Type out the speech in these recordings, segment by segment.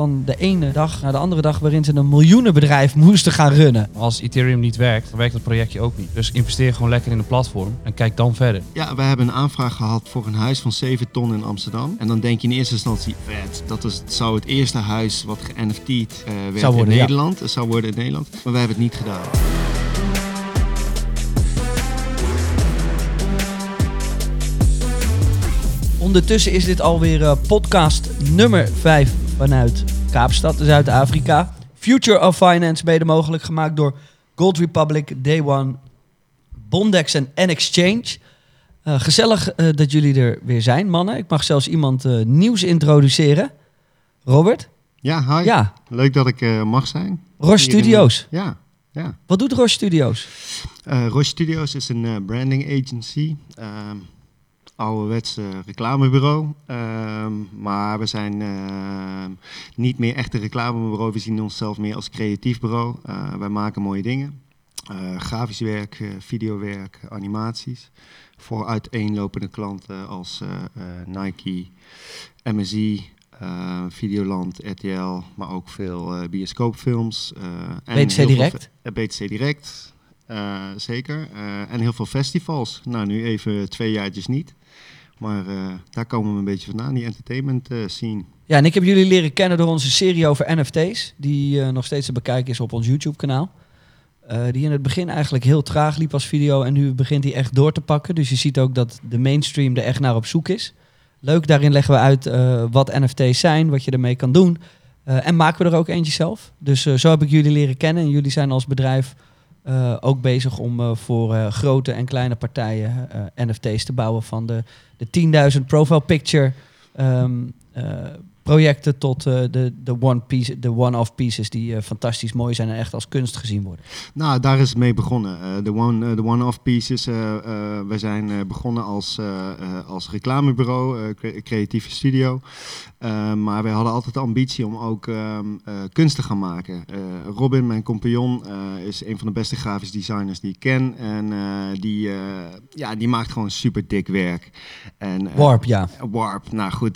van de ene dag naar de andere dag waarin ze een miljoenenbedrijf moesten gaan runnen. Als Ethereum niet werkt, dan werkt dat projectje ook niet. Dus investeer gewoon lekker in een platform en kijk dan verder. Ja, we hebben een aanvraag gehad voor een huis van 7 ton in Amsterdam. En dan denk je in eerste instantie, vet, dat is, het zou het eerste huis wat ge-NFT'd eh werd Zou worden, in ja. Nederland. Het zou worden in Nederland. Maar wij hebben het niet gedaan. Ondertussen is dit alweer eh, podcast nummer 5 vanuit Kaapstad, Zuid-Afrika. Future of Finance, mede mogelijk gemaakt door Gold Republic, Day One, Bondex en N-Exchange. Eh, gezellig eh, dat jullie er weer zijn, mannen. Ik mag zelfs iemand eh, nieuws introduceren. Robert? Ja, hi. Ja, Leuk dat ik mag zijn. Roche Studios. Ja, ja. Wat doet Roche Studios? Roche Studios is een branding agency. Ehm ouderwets eh, reclamebureau. Ehm, maar we zijn ehm, niet meer echt een reclamebureau. We zien onszelf meer als creatief bureau. Eh, wij maken mooie dingen. Eh, grafisch werk, eh, videowerk, animaties. Voor uiteenlopende klanten als Nike, MSI, Videoland, RTL, maar ook veel bioscoopfilms. eh, en BTC Direct? BTC Direct, zeker. En heel veel festivals. Nou, nu even twee jaartjes niet. Maar eh, daar komen we een beetje vandaan, die entertainment eh, scene. Ja, en ik heb jullie leren kennen door onze serie over NFT's, die eh, nog steeds te bekijken is op ons YouTube-kanaal. Die in het begin eigenlijk heel traag liep als video en nu begint hij echt door te pakken. Dus je ziet ook dat de mainstream er echt naar op zoek is. Leuk, daarin leggen we uit wat NFT's zijn, wat je ermee kan doen. En maken we er ook eentje zelf. Dus zo heb ik jullie leren kennen. En jullie zijn als bedrijf eh, ook bezig om eh, voor eh, grote en kleine partijen NFT's te bouwen. Van de, de 10.000 profile picture ehm, eh, projecten tot eh, de, de one piece, de one-off pieces die eh, fantastisch mooi zijn en echt als kunst gezien worden. Nou, daar is het mee begonnen. Eh, De one, de one-off pieces. we zijn begonnen als, als reclamebureau, cre- creatieve studio. Maar wij hadden altijd de ambitie om ook ehm, eh, kunst te gaan maken. Robin, mijn compagnon, is een van de beste grafisch designers die ik ken. En die, ja, die maakt gewoon super dik werk. En, Warp, ja. Warp, nou goed,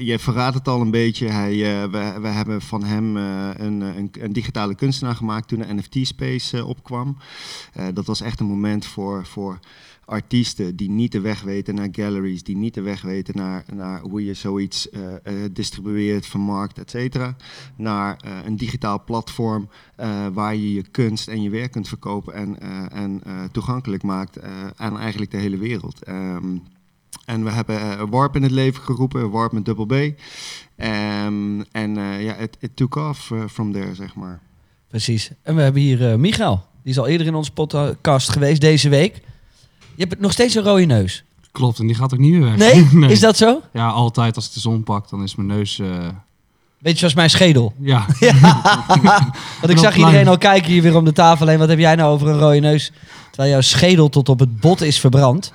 je verraadt het al een beetje. Hij, eh, we, we hebben van hem eh, een, een, een digitale kunstenaar gemaakt toen de NFT-space eh, opkwam. Eh, dat was echt een moment voor, voor artiesten die niet de weg weten naar galleries, die niet de weg weten naar, naar hoe je zoiets eh, eh, distribueert, vermarkt, et cetera. Naar eh, een digitaal platform eh, waar je je kunst en je werk kunt verkopen en, eh, en eh, toegankelijk maakt eh, aan eigenlijk de hele wereld. Ehm, en we hebben eh, Warp in het leven geroepen, Warp met dubbel B. Ehm, en eh, ja, it, it took off eh, from there, zeg maar. Precies. En we hebben hier eh Michael. Die is al eerder in onze podcast geweest deze week. Je hebt nog steeds een rode neus. Klopt, en die gaat ook niet meer weg. Nee? Is dat zo? Ja, altijd als ik de zon pak, dan is mijn neus... eh, Beetje zoals mijn schedel. ja, Want ik zag klein. iedereen al kijken hier weer om de tafel heen. Wat heb jij nou over een rode neus? Terwijl jouw schedel tot op het bot is verbrand.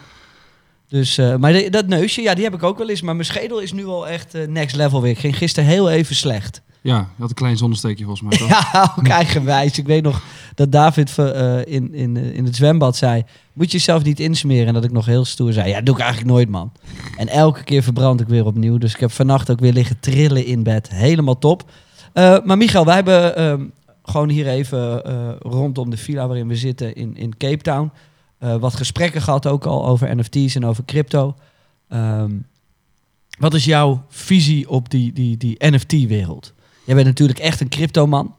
Dus, eh, maar de- dat neusje, ja, die heb ik ook wel eens. Maar mijn schedel is nu al echt eh, next level weer. Ik ging gisteren heel even slecht. ja, je had een klein zonnesteekje volgens mij. toch? Ja, ook eigenwijs. Ik weet nog dat David eh, in, in, in het zwembad zei... moet je jezelf niet insmeren? En dat ik nog heel stoer zei... ja, dat doe ik eigenlijk nooit, man. En elke keer verbrand ik weer opnieuw. Dus ik heb vannacht ook weer liggen trillen in bed. Helemaal top. Maar Michael, wij hebben ehm, gewoon hier even rondom de villa waarin we zitten in, in Cape Town... eh, wat gesprekken gehad ook al over NFT's en over crypto. Ehm, wat is jouw visie op die, die, die NFT-wereld? Jij bent natuurlijk echt een cryptoman.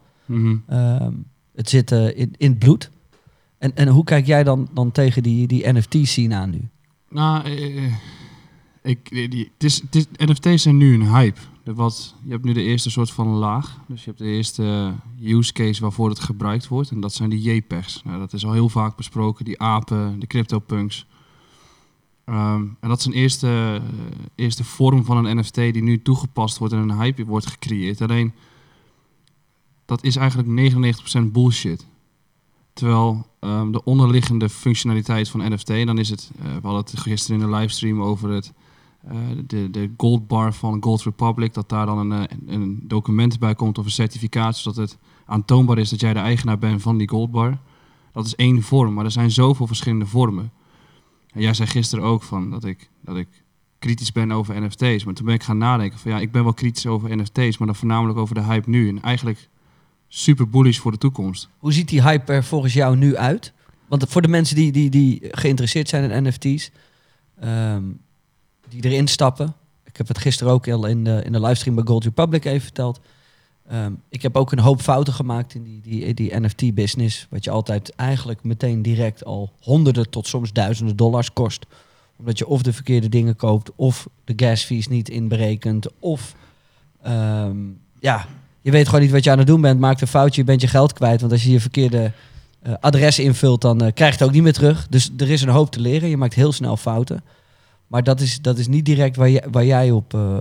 Ehm, het zit eh, in, in het bloed. En, en hoe kijk jij dan, dan tegen die, die NFT-scene aan nu? Nou, eh, ik, die, het is, het is, NFT's zijn nu een hype. Wat, je hebt nu de eerste soort van laag. Dus je hebt de eerste use case waarvoor het gebruikt wordt. En dat zijn die JPEGs. Nou, dat is al heel vaak besproken. Die apen, de CryptoPunks. Ehm, en dat is een eerste, eh, eerste vorm van een NFT die nu toegepast wordt en een hype wordt gecreëerd. Alleen, dat is eigenlijk 99% bullshit. Terwijl ehm, de onderliggende functionaliteit van NFT, dan is het, eh, we hadden het gisteren in de livestream over het, eh, de, de gold bar van Gold Republic, dat daar dan een, eh, een document bij komt of een certificaat, zodat het aantoonbaar is dat jij de eigenaar bent van die gold bar. Dat is één vorm, maar er zijn zoveel verschillende vormen. En jij zei gisteren ook van dat ik, dat ik kritisch ben over NFT's. Maar toen ben ik gaan nadenken van ja, ik ben wel kritisch over NFT's, maar dan voornamelijk over de hype nu. En eigenlijk super bullish voor de toekomst. Hoe ziet die hype er volgens jou nu uit? Want voor de mensen die, die, die geïnteresseerd zijn in NFT's, ehm, die erin stappen. Ik heb het gisteren ook al in de, in de livestream bij Gold Republic even verteld. Ehm, ik heb ook een hoop fouten gemaakt in die, die, die NFT-business. Wat je altijd eigenlijk meteen direct al honderden tot soms duizenden dollars kost. Omdat je of de verkeerde dingen koopt, of de gas fees niet inberekent, of ehm, ja, je weet gewoon niet wat je aan het doen bent. Maakt een foutje, je bent je geld kwijt. Want als je je verkeerde eh, adres invult, dan uh, krijg je het ook niet meer terug. Dus er is een hoop te leren. Je maakt heel snel fouten. Maar dat is, dat is niet direct waar, je, waar jij op, uh,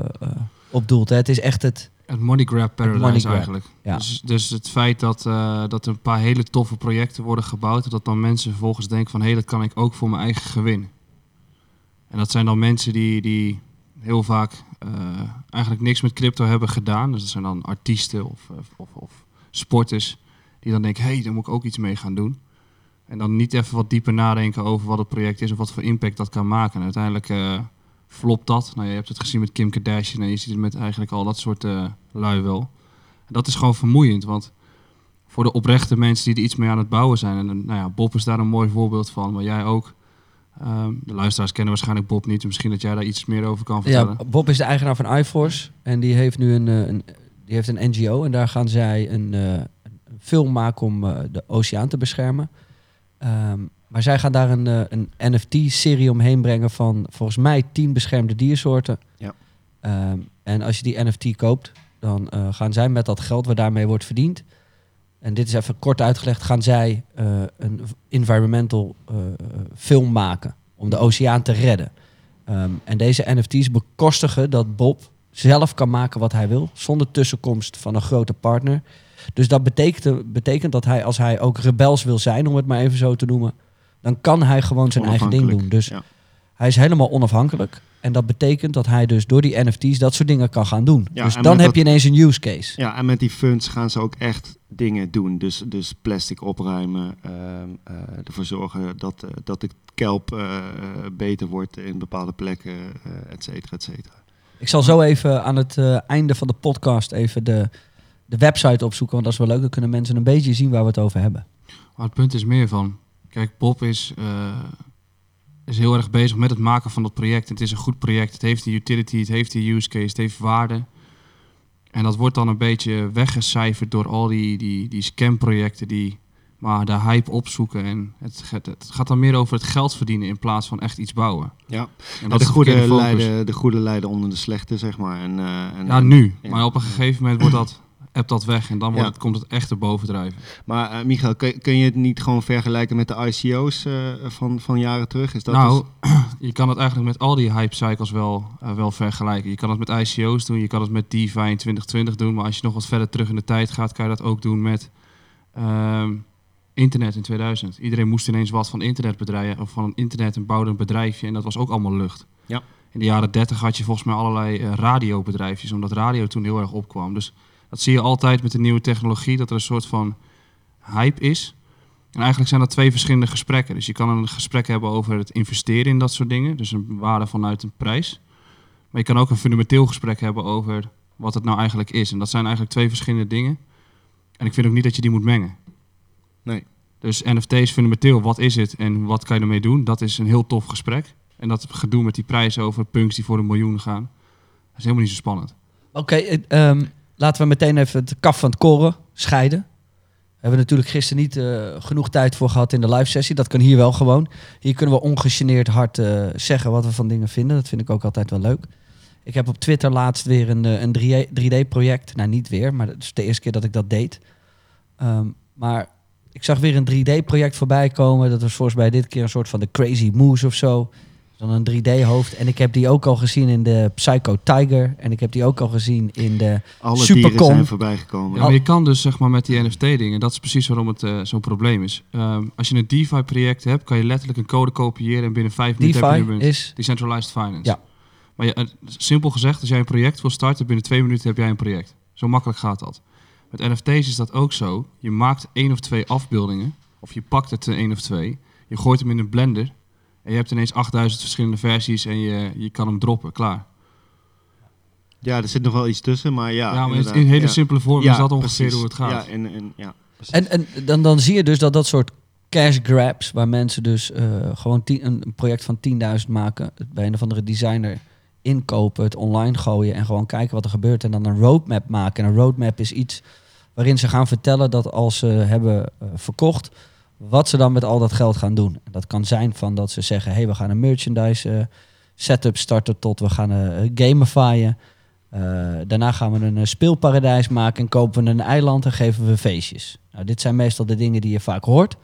op doelt. Hè. Het is echt het... Het money grab paradise money grab, eigenlijk. ja. Dus, dus het feit dat, uh, dat er een paar hele toffe projecten worden gebouwd... dat dan mensen vervolgens denken van... hé, hey, dat kan ik ook voor mijn eigen gewin. En dat zijn dan mensen die, die heel vaak uh, eigenlijk niks met crypto hebben gedaan. Dus dat zijn dan artiesten of, of, of sporters... die dan denken, hé, hey, daar moet ik ook iets mee gaan doen. En dan niet even wat dieper nadenken over wat het project is... of wat voor impact dat kan maken. En uiteindelijk... Uh, flopt dat. Nou, je hebt het gezien met Kim Kardashian en je ziet het met eigenlijk al dat soort uh, lui wel. En dat is gewoon vermoeiend, want voor de oprechte mensen die er iets mee aan het bouwen zijn, en nou ja, Bob is daar een mooi voorbeeld van, maar jij ook. Um, de luisteraars kennen waarschijnlijk Bob niet, misschien dat jij daar iets meer over kan vertellen. Ja, Bob is de eigenaar van iForce en die heeft nu een, een, die heeft een NGO en daar gaan zij een, een film maken om de oceaan te beschermen. Um, maar zij gaan daar een, uh, een NFT-serie omheen brengen van volgens mij tien beschermde diersoorten. Ja. Um, en als je die NFT koopt, dan uh, gaan zij met dat geld wat daarmee wordt verdiend. En dit is even kort uitgelegd, gaan zij uh, een environmental film maken om de oceaan te redden. Um, en deze NFT's bekostigen dat Bob zelf kan maken wat hij wil, zonder tussenkomst van een grote partner. Dus dat betekent, betekent dat hij, als hij ook rebels wil zijn, om het maar even zo te noemen, dan kan hij gewoon zijn eigen ding doen. Dus ja. hij is helemaal onafhankelijk. En dat betekent dat hij dus door die NFT's dat soort dingen kan gaan doen. Ja, dus dan heb je ineens een use case. Ja, en met die funds gaan ze ook echt dingen doen. Dus, dus plastic opruimen, ehm, eh, ervoor zorgen dat, eh, dat de kelp eh, beter wordt in bepaalde plekken, et cetera, et cetera. Ik zal zo even aan het einde van de podcast even de, de website opzoeken. Want dat is wel leuk. Dan kunnen mensen een beetje zien waar we het over hebben. Maar het punt is meer van, kijk, Bob is, uh, is heel erg bezig met het maken van dat project. Het is een goed project, het heeft een utility, het heeft een use case, het heeft waarde. En dat wordt dan een beetje weggecijferd door al die, die, die scamprojecten die maar de hype opzoeken. En het, het, het gaat dan meer over het geld verdienen in plaats van echt iets bouwen. Ja, En de, is goede leiden, de goede leiden onder de slechte, zeg maar. En, eh, en, Ja, nu. Maar op een gegeven moment wordt dat, hebt dat weg en dan wordt het, komt het echt bovendrijven. Maar eh, Michael, kun, kun je het niet gewoon vergelijken met de ICO's eh, van, van jaren terug? Is dat nou, dus- je kan het eigenlijk met al die hype cycles wel, eh, wel vergelijken. Je kan het met ICO's doen, je kan het met DeFi in 2020 doen. Maar als je nog wat verder terug in de tijd gaat, kan je dat ook doen met ehm, internet in 2000. Iedereen moest ineens wat van internetbedrijven of van internet en bouwde een bedrijfje en dat was ook allemaal lucht. Ja. In de jaren 30 had je volgens mij allerlei radiobedrijfjes, omdat radio toen heel erg opkwam. Dus dat zie je altijd met de nieuwe technologie, dat er een soort van hype is. En eigenlijk zijn dat twee verschillende gesprekken. Dus je kan een gesprek hebben over het investeren in dat soort dingen, dus een waarde vanuit een prijs. Maar je kan ook een fundamenteel gesprek hebben over wat het nou eigenlijk is. En dat zijn eigenlijk twee verschillende dingen. En ik vind ook niet dat je die moet mengen. Nee. Dus NFT is fundamenteel, wat is het en wat kan je ermee doen? Dat is een heel tof gesprek. En dat gedoe met die prijzen over punks die voor een miljoen gaan, dat is helemaal niet zo spannend. Oké, eh, ehm, laten we meteen even het kaf van het koren scheiden. We hebben natuurlijk gisteren niet eh, genoeg tijd voor gehad in de live sessie. Dat kan hier wel gewoon. Hier kunnen we ongegeneerd hard eh, zeggen wat we van dingen vinden. Dat vind ik ook altijd wel leuk. Ik heb op Twitter laatst weer een, eh, een 3D-project. Nou, niet weer, maar dat is de eerste keer dat ik dat deed. Ehm, maar ik zag weer een 3D-project voorbij komen. Dat was volgens mij dit keer een soort van de Crazy Moose of zo. Dan een 3D-hoofd. En ik heb die ook al gezien in de Psycho Tiger. En ik heb die ook al gezien in de... alle Supercon. dieren zijn voorbij gekomen. Ja, maar je kan dus zeg maar met die NFT-dingen, dat is precies waarom het eh, zo'n probleem is. Ehm, als je een DeFi-project hebt, kan je letterlijk een code kopiëren en binnen vijf minuten heb je DeFi een is... Decentralized Finance. Ja. Maar je, eh, simpel gezegd, als jij een project wil starten, binnen twee minuten heb jij een project. Zo makkelijk gaat dat. Met NFT's is dat ook zo. Je maakt één of twee afbeeldingen, of je pakt het een één of twee, je gooit hem in een blender En je hebt ineens 8000 verschillende versies en je, je kan hem droppen, klaar. Ja, er zit nog wel iets tussen, maar ja. Ja, maar in hele Ja. simpele vorm Ja, is dat ongeveer precies. hoe het gaat. Ja, en, en, ja, precies. En, en dan, dan zie je dus dat dat soort cash grabs, waar mensen dus eh, gewoon tien- een project van 10.000 maken, het bij een of andere designer inkopen, het online gooien en gewoon kijken wat er gebeurt en dan een roadmap maken. En een roadmap is iets waarin ze gaan vertellen dat als ze hebben eh, verkocht, wat ze dan met al dat geld gaan doen. En dat kan zijn van dat ze zeggen, hey, we gaan een merchandise eh, setup starten tot we gaan eh gamifyen. Eh, daarna gaan we een speelparadijs maken en kopen we een eiland en geven we feestjes. Nou, dit zijn meestal de dingen die je vaak hoort.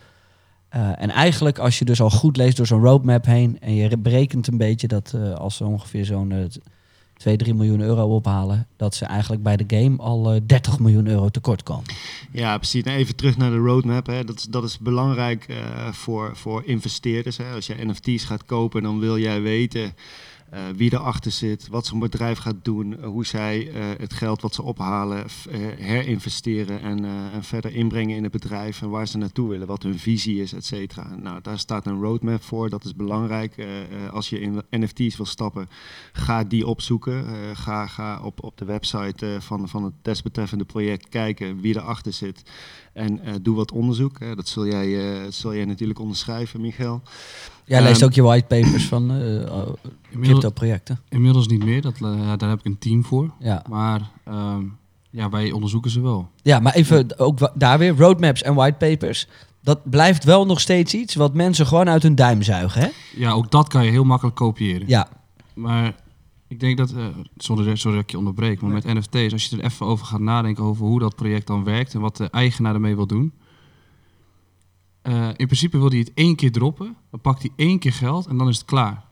En eigenlijk als je dus al goed leest door zo'n roadmap heen en je berekent een beetje dat als ongeveer zo'n 2, 3 miljoen euro ophalen, dat ze eigenlijk bij de game al eh, 30 miljoen euro tekort komen. Ja, precies. Nou, even terug naar de roadmap. Hè. Dat, is, dat is belangrijk eh, voor, voor investeerders. Hè. Als je NFT's gaat kopen, dan wil jij weten eh, wie erachter zit, wat zo'n bedrijf gaat doen, eh, hoe zij eh, het geld wat ze ophalen herinvesteren en, en verder inbrengen in het bedrijf en waar ze naartoe willen, wat hun visie is, et cetera. Nou, daar staat een roadmap voor. Dat is belangrijk. Als je in NFT's wil stappen, ga die opzoeken. Ga ga op, op de website van, van het desbetreffende project kijken wie erachter zit. En doe wat onderzoek. dat zul jij, zul jij natuurlijk onderschrijven, Michael. Jij leest Ehm, ook je whitepapers van eh, crypto-projecten. inmiddels niet meer, dat, eh, daar heb ik een team voor. Ja. Maar ehm, ja, wij onderzoeken ze wel. ja, maar even ook daar weer, roadmaps en whitepapers. Dat blijft wel nog steeds iets wat mensen gewoon uit hun duim zuigen, hè? Ja, ook dat kan je heel makkelijk kopiëren. Ja, Maar ik denk dat, eh, zonder, sorry dat ik je onderbreek, maar met NFT's, als je er even over gaat nadenken over hoe dat project dan werkt en wat de eigenaar ermee wil doen. Eh, in principe wil hij het één keer droppen, dan pakt hij één keer geld en dan is het klaar.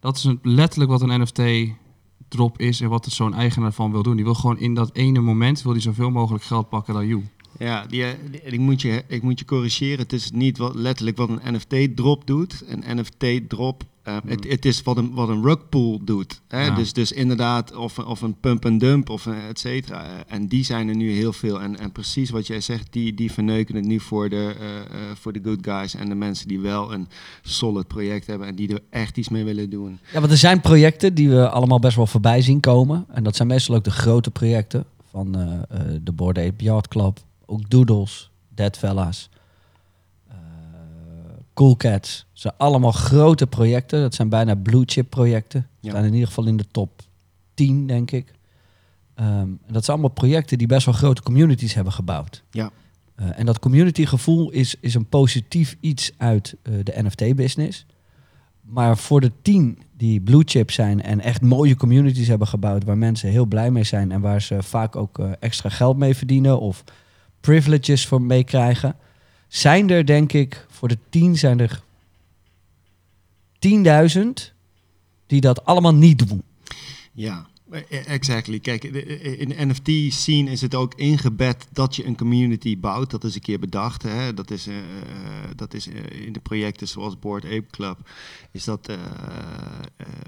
Dat is letterlijk wat een NFT-drop is en wat zo'n eigenaar van wil doen. Die wil gewoon in dat ene moment wil hij zoveel mogelijk geld pakken dan you. Ja, die, die- ik, moet je, ik moet je corrigeren. Het is niet wat, letterlijk wat een NFT-drop doet. Een NFT-drop, eh, het, het is wat een, wat een rugpool doet. Hè? Ja. Dus, dus inderdaad, of, of een pump-and-dump, of een et cetera. Eh, En die zijn er nu heel veel. En, en precies wat jij zegt, die, die verneuken het nu voor de, eh, eh, voor de good guys. En de mensen die wel een solid project hebben en die er echt iets mee willen doen. Ja, want er zijn projecten die we allemaal best wel voorbij zien komen. En dat zijn meestal ook de grote projecten van eh, eh, de Board Ape Club, ook Doodles, Dead Fellas, eh, Cool Cats. Zijn allemaal grote projecten. Dat zijn bijna blue chip projecten. Ja. Zijn in ieder geval in de top 10, denk ik. Ehm, en dat zijn allemaal projecten die best wel grote communities hebben gebouwd. Ja. Eh, en dat community gevoel is, is een positief iets uit eh, de NFT-business. Maar voor de tien die blue chip zijn en echt mooie communities hebben gebouwd waar mensen heel blij mee zijn en waar ze vaak ook eh, extra geld mee verdienen of privileges voor meekrijgen, zijn er denk ik voor de tien zijn er 10.000 die dat allemaal niet doen. Ja, exactly. Kijk, in de NFT-scene is het ook ingebed dat je een community bouwt. Dat is een keer bedacht. Hè? Dat is, eh, eh, dat is eh, in de projecten zoals Board Ape Club is dat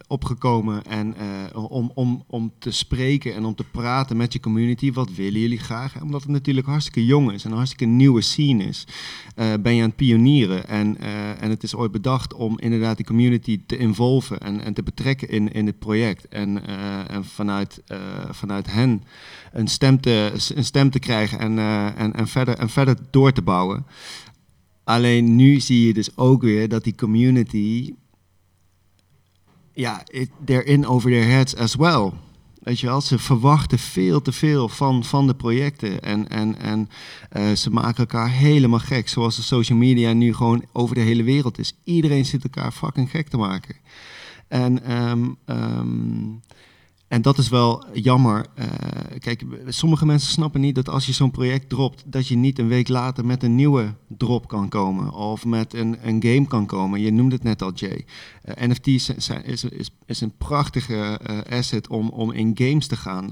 opgekomen. En om, om, om te spreken en om te praten met je community. Wat willen jullie graag? Omdat het natuurlijk hartstikke jong is en een hartstikke nieuwe scene is. Eh, ben je aan het pionieren. En, eh, en het is ooit bedacht om inderdaad die community te involven en, en te betrekken in, in het project. En, eh, en vanuit, vanuit hen een stem te, een stem te krijgen en, en, en, verder, en verder door te bouwen. Alleen nu zie je dus ook weer dat die community. Ja, in over their heads as well. Weet je wel, ze verwachten veel te veel van, van de projecten. En, en, en eh, ze maken elkaar helemaal gek. Zoals de social media nu gewoon over de hele wereld is. Iedereen zit elkaar fucking gek te maken. En, ehm, ehm, en dat is wel jammer. Eh, kijk, sommige mensen snappen niet dat als je zo'n project dropt, dat je niet een week later met een nieuwe drop kan komen. Of met een, een game kan komen. Je noemde het net al, Jay. Eh, NFT's zijn, is, is, is een prachtige eh, asset om, om in games te gaan,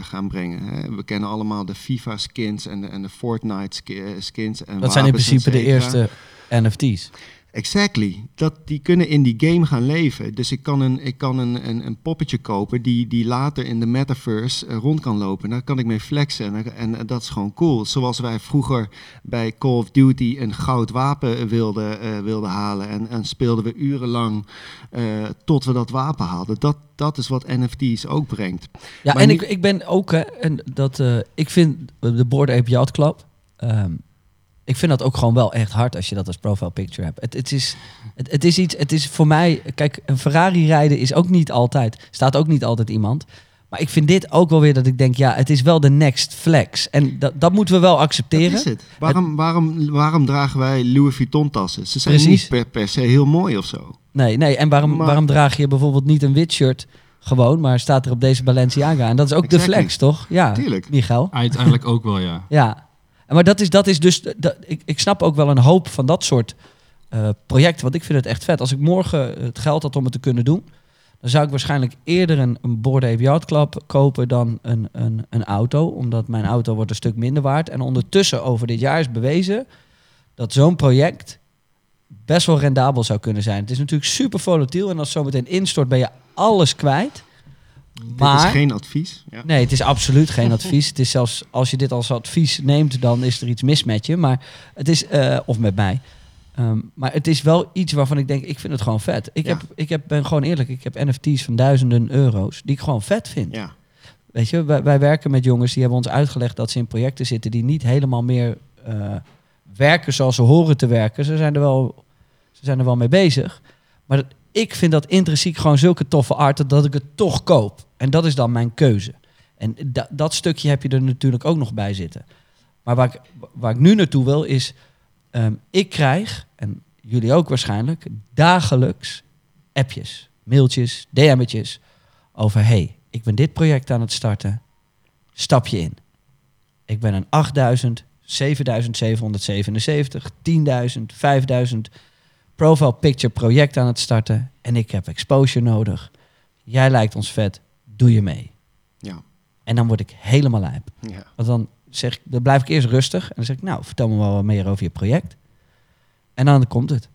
gaan brengen. Hè. We kennen allemaal de FIFA skins en de, en de Fortnite ski- skins. En Dat zijn in principe de eerste NFT's. Exactly. Dat, die kunnen in die game gaan leven. Dus ik kan een, ik kan een, een, een poppetje kopen die, die later in de metaverse eh, rond kan lopen. Daar kan ik mee flexen en, en, en dat is gewoon cool. Zoals wij vroeger bij Call of Duty een goud wapen wilden, eh, wilden halen. En, en speelden we urenlang eh, tot we dat wapen haalden. Dat, dat is wat NFT's ook brengt. Ja, Maar en ik, ik ben ook, hè, en dat, eh, ik vind de Board Ape Yacht Club, ehm, ik vind dat ook gewoon wel echt hard als je dat als profile picture hebt. Het, het, is, het, het is iets, het is voor mij, kijk, een Ferrari rijden is ook niet altijd, staat ook niet altijd iemand. Maar ik vind dit ook wel weer dat ik denk, ja, het is wel de next flex. En dat, dat moeten we wel Dat accepteren. is het. Waarom, waarom, waarom dragen wij Louis Vuitton tassen? Ze zijn Precies. niet per, per se heel mooi of zo. Nee, nee. En waarom, Maar- waarom draag je bijvoorbeeld niet een wit shirt gewoon, maar staat er op deze Balenciaga? En dat is ook de flex, toch? Ja, Tuurlijk. Michael. Uiteindelijk ook wel, ja. Ja, maar dat is, dat is dus. Dat, ik, ik snap ook wel een hoop van dat soort eh, projecten. Want ik vind het echt vet. Als ik morgen het geld had om het te kunnen doen. Dan zou ik waarschijnlijk eerder een, een Board Ape Club kopen dan een, een, een auto. Omdat mijn auto wordt een stuk minder waard. En ondertussen over dit jaar is bewezen dat zo'n project best wel rendabel zou kunnen zijn. Het is natuurlijk super volatiel. En als het zometeen instort ben je alles kwijt. Dit is Maar geen advies. Ja. Nee, het is absoluut geen advies. Het is zelfs als je dit als advies neemt, dan is er iets mis met je. Maar het is, eh, of met mij. Ehm, maar het is wel iets waarvan ik denk, ik vind het gewoon vet. Ik, Ja. heb, ik heb, ben gewoon eerlijk, ik heb NFT's van duizenden euro's die ik gewoon vet vind. Ja. Weet je, wij, wij werken met jongens die hebben ons uitgelegd dat ze in projecten zitten die niet helemaal meer eh, werken zoals ze horen te werken. Ze zijn er wel, ze zijn er wel mee bezig. Maar ik vind dat intrinsiek gewoon zulke toffe art dat ik het toch koop. En dat is dan mijn keuze. En da- dat stukje heb je er natuurlijk ook nog bij zitten. Maar waar ik, waar ik nu naartoe wil is, ehm, ik krijg, en jullie ook waarschijnlijk, dagelijks appjes, mailtjes, DM'tjes over hey, ik ben dit project aan het starten. Stap je in. Ik ben een 8000, 7777, 10.000, 5000 profile picture project aan het starten en ik heb exposure nodig. Jij lijkt ons vet, doe je mee. Ja. En dan word ik helemaal lijp. Ja. Want dan, zeg ik, dan blijf ik eerst rustig en dan zeg ik, nou, vertel me wel wat meer over je project. En dan komt het.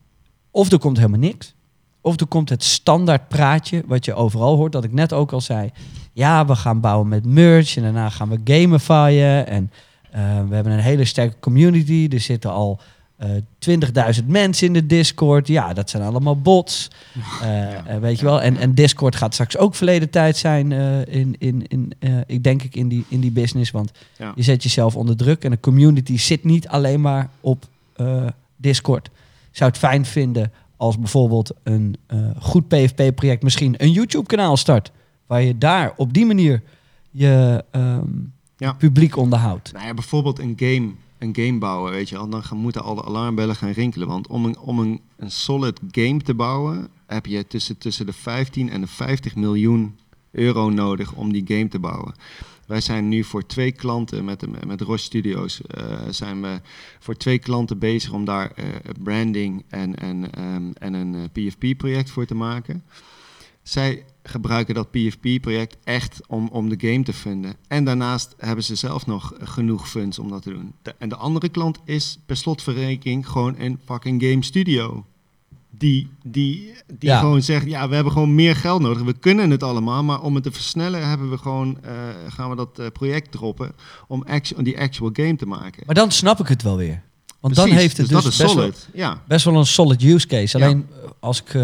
Of er komt helemaal niks. Of er komt het standaard praatje wat je overal hoort, dat ik net ook al zei. Ja, we gaan bouwen met merch en daarna gaan we gamifyen. En eh, we hebben een hele sterke community. Er zitten al 20.000 mensen in de Discord. Ja, dat zijn allemaal bots. Eh, eh, weet je wel. En, en Discord gaat straks ook verleden tijd zijn eh, in, in, in eh, ik denk ik in die, in die business. Want Ja. je zet jezelf onder druk. En de community zit niet alleen maar op eh, Discord. Zou het fijn vinden als bijvoorbeeld een eh, goed PFP-project misschien een YouTube-kanaal start. Waar je daar op die manier je ehm, Ja. publiek onderhoudt. Nou ja, bijvoorbeeld een game, een game bouwen, weet je wel. Dan gaan, moeten alle alarmbellen gaan rinkelen. Want om een, om een, een solid game te bouwen, heb je tussen, tussen de 15 en de 50 miljoen euro nodig om die game te bouwen. Wij zijn nu voor twee klanten met, de- met Roche Studios eh, zijn we voor twee klanten bezig om daar eh, branding en, en, ehm, en een PFP-project voor te maken. Zij gebruiken dat PFP-project echt om, om de game te vinden. En daarnaast hebben ze zelf nog genoeg funds om dat te doen. De- en de andere klant is per slotverrekening gewoon een fucking game studio. Die, die, die Ja. gewoon zegt, ja, we hebben gewoon meer geld nodig. We kunnen het allemaal, maar om het te versnellen hebben we gewoon, eh, gaan we dat eh, project droppen om, die actual game te maken. Maar dan snap ik het wel weer. Want dan heeft het dus, dat is best, wel, solid. Ja, best wel een solid use case. Alleen eh, als ik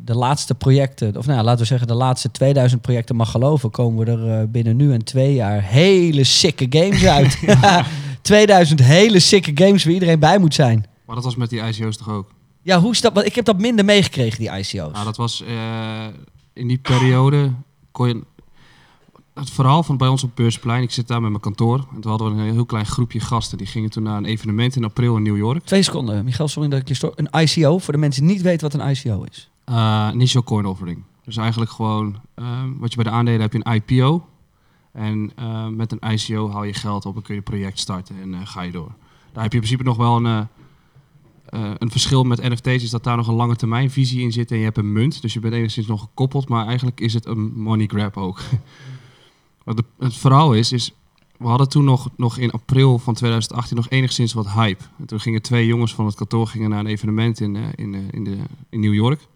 de laatste projecten, of nou ja, laten we zeggen de laatste 2000 projecten mag geloven, komen we er eh, binnen nu en twee jaar hele sikke games uit. 2000 hele sikke games waar iedereen bij moet zijn. Maar dat was met die ICO's toch ook? Ja, hoe is dat? Want ik heb dat minder meegekregen, die ICO's. Nou, dat was eh, in die periode kon je het verhaal van bij ons op Beursplein. Ik zit daar met mijn kantoor. En toen hadden we een heel klein groepje gasten. Die gingen toen naar een evenement in april in New York. Twee seconden, Michael, sorry dat ik je stoor. Een ICO, voor de mensen die niet weten wat een ICO is. Eh initial coin offering. Dus eigenlijk gewoon eh, wat je bij de aandelen hebt, je een IPO. En eh, met een ICO haal je geld op en kun je een project starten en eh, ga je door. Daar heb je in principe nog wel een, een verschil met NFT's, is dat daar nog een lange termijn visie in zit en je hebt een munt. Dus je bent enigszins nog gekoppeld, maar eigenlijk is het een money grab ook. Het verhaal is, is we hadden toen nog, nog in april van 2018 nog enigszins wat hype. En toen gingen twee jongens van het kantoor gingen naar een evenement in, eh, in, eh, in, de, in New York.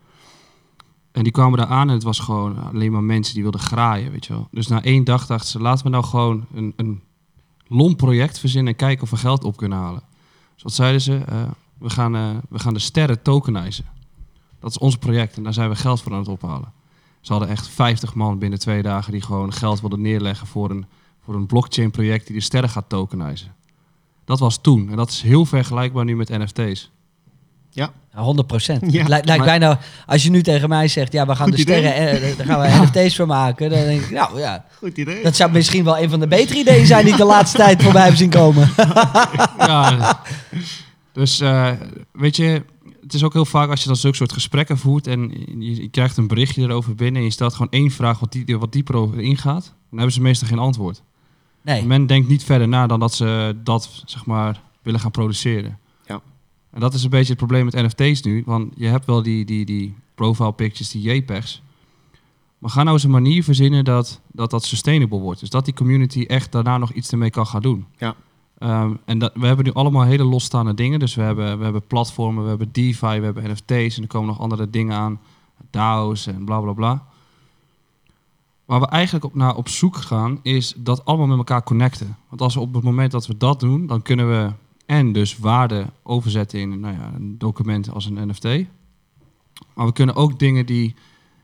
En die kwamen daar aan en het was gewoon alleen maar mensen die wilden graaien, weet je wel. Dus na één dag dachten ze, laten we nou gewoon een, een lomp project verzinnen en kijken of we geld op kunnen halen. Dus wat zeiden ze? Eh, we, gaan, we gaan de sterren tokenizen. Dat is ons project en daar zijn we geld voor aan het ophalen. Ze hadden echt 50 man binnen twee dagen die gewoon geld wilden neerleggen voor een, voor een blockchain project die de sterren gaat tokenizen. Dat was toen en dat is heel vergelijkbaar nu met NFT's. Ja, Ja, 100 procent. Ja, lijkt, lijkt maar- bijna, als je nu tegen mij zegt, ja, we gaan Goed de idee. sterren, eh, daar gaan we NFT's van maken. Dan denk ik, nou ja, goed idee. dat zou misschien wel een van de betere ideeën zijn die ik de laatste tijd voorbij heb zien komen. ja, dus eh, weet je, het is ook heel vaak als je dan zulke soort gesprekken voert en je, je krijgt een berichtje erover binnen en je stelt gewoon één vraag wat, die, wat dieper over ingaat, dan hebben ze meestal geen antwoord. Nee, Men denkt niet verder na dan dat ze dat zeg maar willen gaan produceren. Ja. En dat is een beetje het probleem met NFT's nu, want je hebt wel die, die, die profile pictures, die JPEGs. Maar ga nou eens een manier verzinnen dat, dat dat sustainable wordt. Dus dat die community echt daarna nog iets ermee kan gaan doen. Ja. Ehm, en dat, we hebben nu allemaal hele losstaande dingen. Dus we hebben, we hebben platformen, we hebben DeFi, we hebben NFT's en er komen nog andere dingen aan. DAO's en bla bla bla. Waar we eigenlijk op, naar op zoek gaan, is dat allemaal met elkaar connecten. Want als we op het moment dat we dat doen, dan kunnen we en dus waarde overzetten in nou ja, een document als een NFT. Maar we kunnen ook dingen die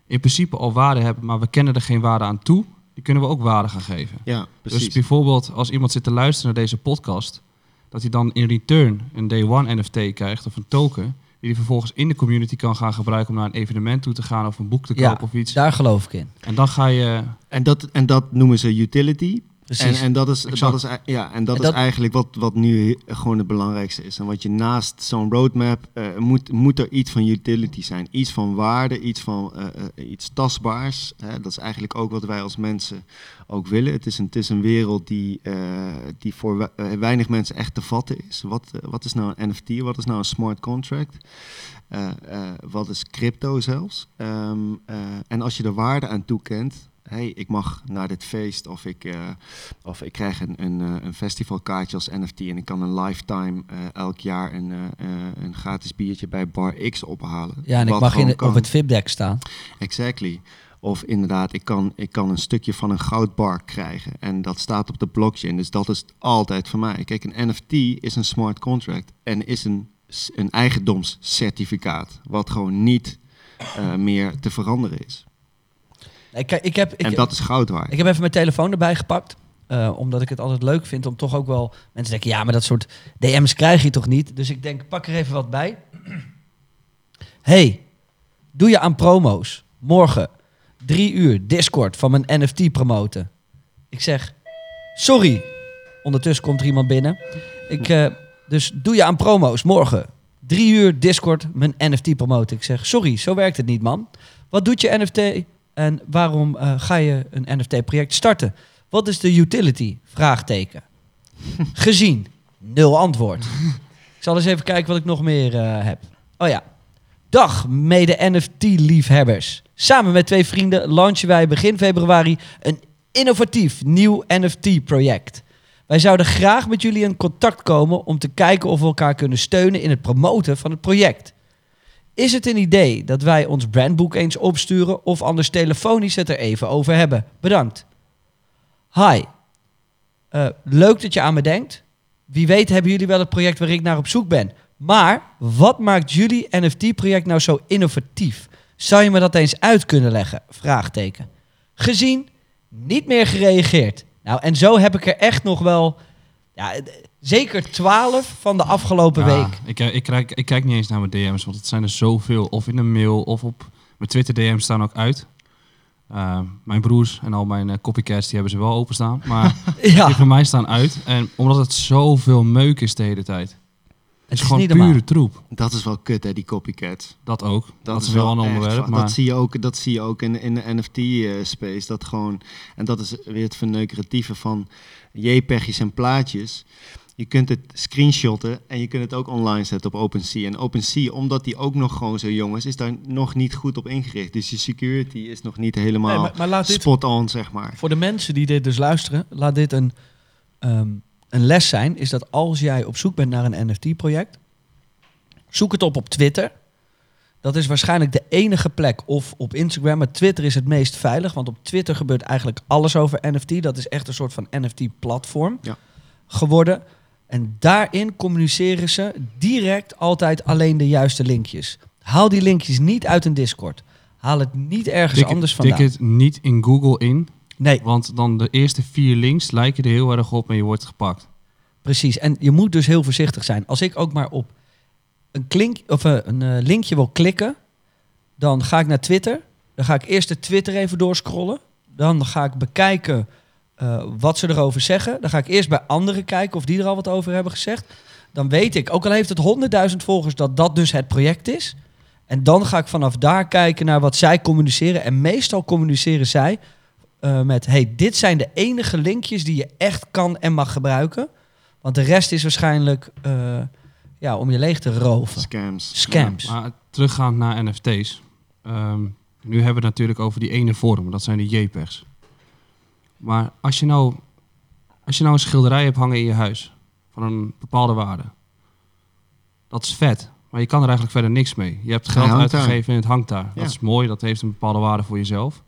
in principe al waarde hebben, maar we kennen er geen waarde aan toe, die kunnen we ook waarde gaan geven. Ja, precies. Dus bijvoorbeeld als iemand zit te luisteren naar deze podcast, dat hij dan in return een day one NFT krijgt of een token, die hij vervolgens in de community kan gaan gebruiken om naar een evenement toe te gaan of een boek te Ja, kopen of iets. daar geloof ik in. En dan ga je. En dat, en dat noemen ze utility. En, Precies. en dat is, Exact. dat is, ei- ja, en dat En is eigenlijk wat, wat nu gewoon het belangrijkste is. En wat je naast zo'n roadmap eh, moet, moet er iets van utility zijn. Iets van waarde, iets van eh, eh, iets tastbaars. Hè? Dat is eigenlijk ook wat wij als mensen ook willen. Het is een, het is een wereld die, die voor we- weinig mensen echt te vatten is. Wat, wat is nou een NFT? Wat is nou een smart contract? Wat is crypto zelfs? Ehm, eh, en als je er waarde aan toekent, hey, ik mag naar dit feest of ik, eh, of ik krijg een, een, eh, een festivalkaartje als NFT en ik kan een lifetime eh, elk jaar een, een gratis biertje bij Bar X ophalen. ja, en ik mag in het, op het VIP-deck staan. Exactly. Of inderdaad, ik kan, ik kan een stukje van een goudbar krijgen. En dat staat op de blockchain. Dus dat is altijd voor mij. Kijk, een NFT is een smart contract. En is een, een eigendomscertificaat. Wat gewoon niet meer te veranderen is. Ik, ik, heb, ik, en dat is goud waard. ik heb even mijn telefoon erbij gepakt. eh, omdat ik het altijd leuk vind om toch ook wel... Mensen denken, ja, maar dat soort DM's krijg je toch niet? Dus ik denk, pak er even wat bij. hey, doe je aan promo's. Morgen, drie uur, Discord van mijn NFT promoten. Ik zeg, sorry. Ondertussen komt er iemand binnen. Ik, eh, dus doe je aan promo's. Morgen, drie uur, Discord, mijn NFT promoten. Ik zeg, sorry, zo werkt het niet, man. Wat doet je NFT en waarom eh, ga je een NFT-project starten? Wat is de utility? Vraagteken. Gezien. Nul antwoord. Ik zal eens even kijken wat ik nog meer eh, heb. Oh ja. Dag, mede NFT-liefhebbers. Samen met twee vrienden launchen wij begin februari een innovatief nieuw NFT-project. Wij zouden graag met jullie in contact komen om te kijken of we elkaar kunnen steunen in het promoten van het project. Is het een idee dat wij ons brandboek eens opsturen of anders telefonisch het er even over hebben? Bedankt. Hi. Eh, leuk dat je aan me denkt. Wie weet hebben jullie wel het project waar ik naar op zoek ben. Maar wat maakt jullie NFT-project nou zo innovatief? Zou je me dat eens uit kunnen leggen? Vraagteken. Gezien, niet meer gereageerd. Nou, en zo heb ik er echt nog wel... Ja, zeker twaalf van de afgelopen Ja, week. Ik, ik, kijk, ik kijk niet eens naar mijn DM's, want het zijn er zoveel. Of in een mail of op mijn Twitter DM's staan ook uit. Uh, mijn broers en al mijn uh, copycats die hebben ze wel openstaan. Maar Ja. die van mij staan uit. En omdat het zoveel meuk is de hele tijd. Het is, gewoon pure normaal. troep. Dat is wel kut, hè, die copycats. Dat ook. Dat, is is wel een onderwerp. Maar Dat zie je ook, dat zie je ook in, in de NFT-space. dat gewoon, en dat is weer het verneukeratieve van JPEG's en plaatjes. Je kunt het screenshotten en je kunt het ook online zetten op OpenSea. En OpenSea, omdat die ook nog gewoon zo jong is, is daar nog niet goed op ingericht. Dus je security is nog niet helemaal Nee, maar, maar laat dit, spot on, zeg maar. voor de mensen die dit dus luisteren, laat dit een ehm, een les zijn, is dat als jij op zoek bent naar een NFT-project, zoek het op op Twitter. Dat is waarschijnlijk de enige plek. Of op Instagram, maar Twitter is het meest veilig. Want op Twitter gebeurt eigenlijk alles over NFT. Dat is echt een soort van NFT-platform Ja. geworden. En daarin communiceren ze direct altijd alleen de juiste linkjes. Haal die linkjes niet uit een Discord. Haal het niet ergens Tik, anders tik vandaan. het niet in Google in, Nee, want dan de eerste vier links lijken er heel erg op en je wordt gepakt. precies. En je moet dus heel voorzichtig zijn. Als ik ook maar op een, klink, of eh, een eh, linkje wil klikken, dan ga ik naar Twitter. Dan ga ik eerst de Twitter even doorscrollen. Dan ga ik bekijken eh, wat ze erover zeggen. Dan ga ik eerst bij anderen kijken of die er al wat over hebben gezegd. Dan weet ik, ook al heeft het 100.000 volgers, dat dat dus het project is. En dan ga ik vanaf daar kijken naar wat zij communiceren. En meestal communiceren zij eh, met: hey, dit zijn de enige linkjes die je echt kan en mag gebruiken. Want de rest is waarschijnlijk eh, ja, om je leeg te roven. Scams. Scams. Maar teruggaand naar NFT's. Ehm, nu hebben we het natuurlijk over die ene vorm, dat zijn de JPEGs. Maar als je nou, als je nou een schilderij hebt hangen in je huis van een bepaalde waarde, dat is vet. Maar je kan er eigenlijk verder niks mee. Je hebt geld uitgegeven en het hangt daar. Ja. Dat is mooi, dat heeft een bepaalde waarde voor jezelf.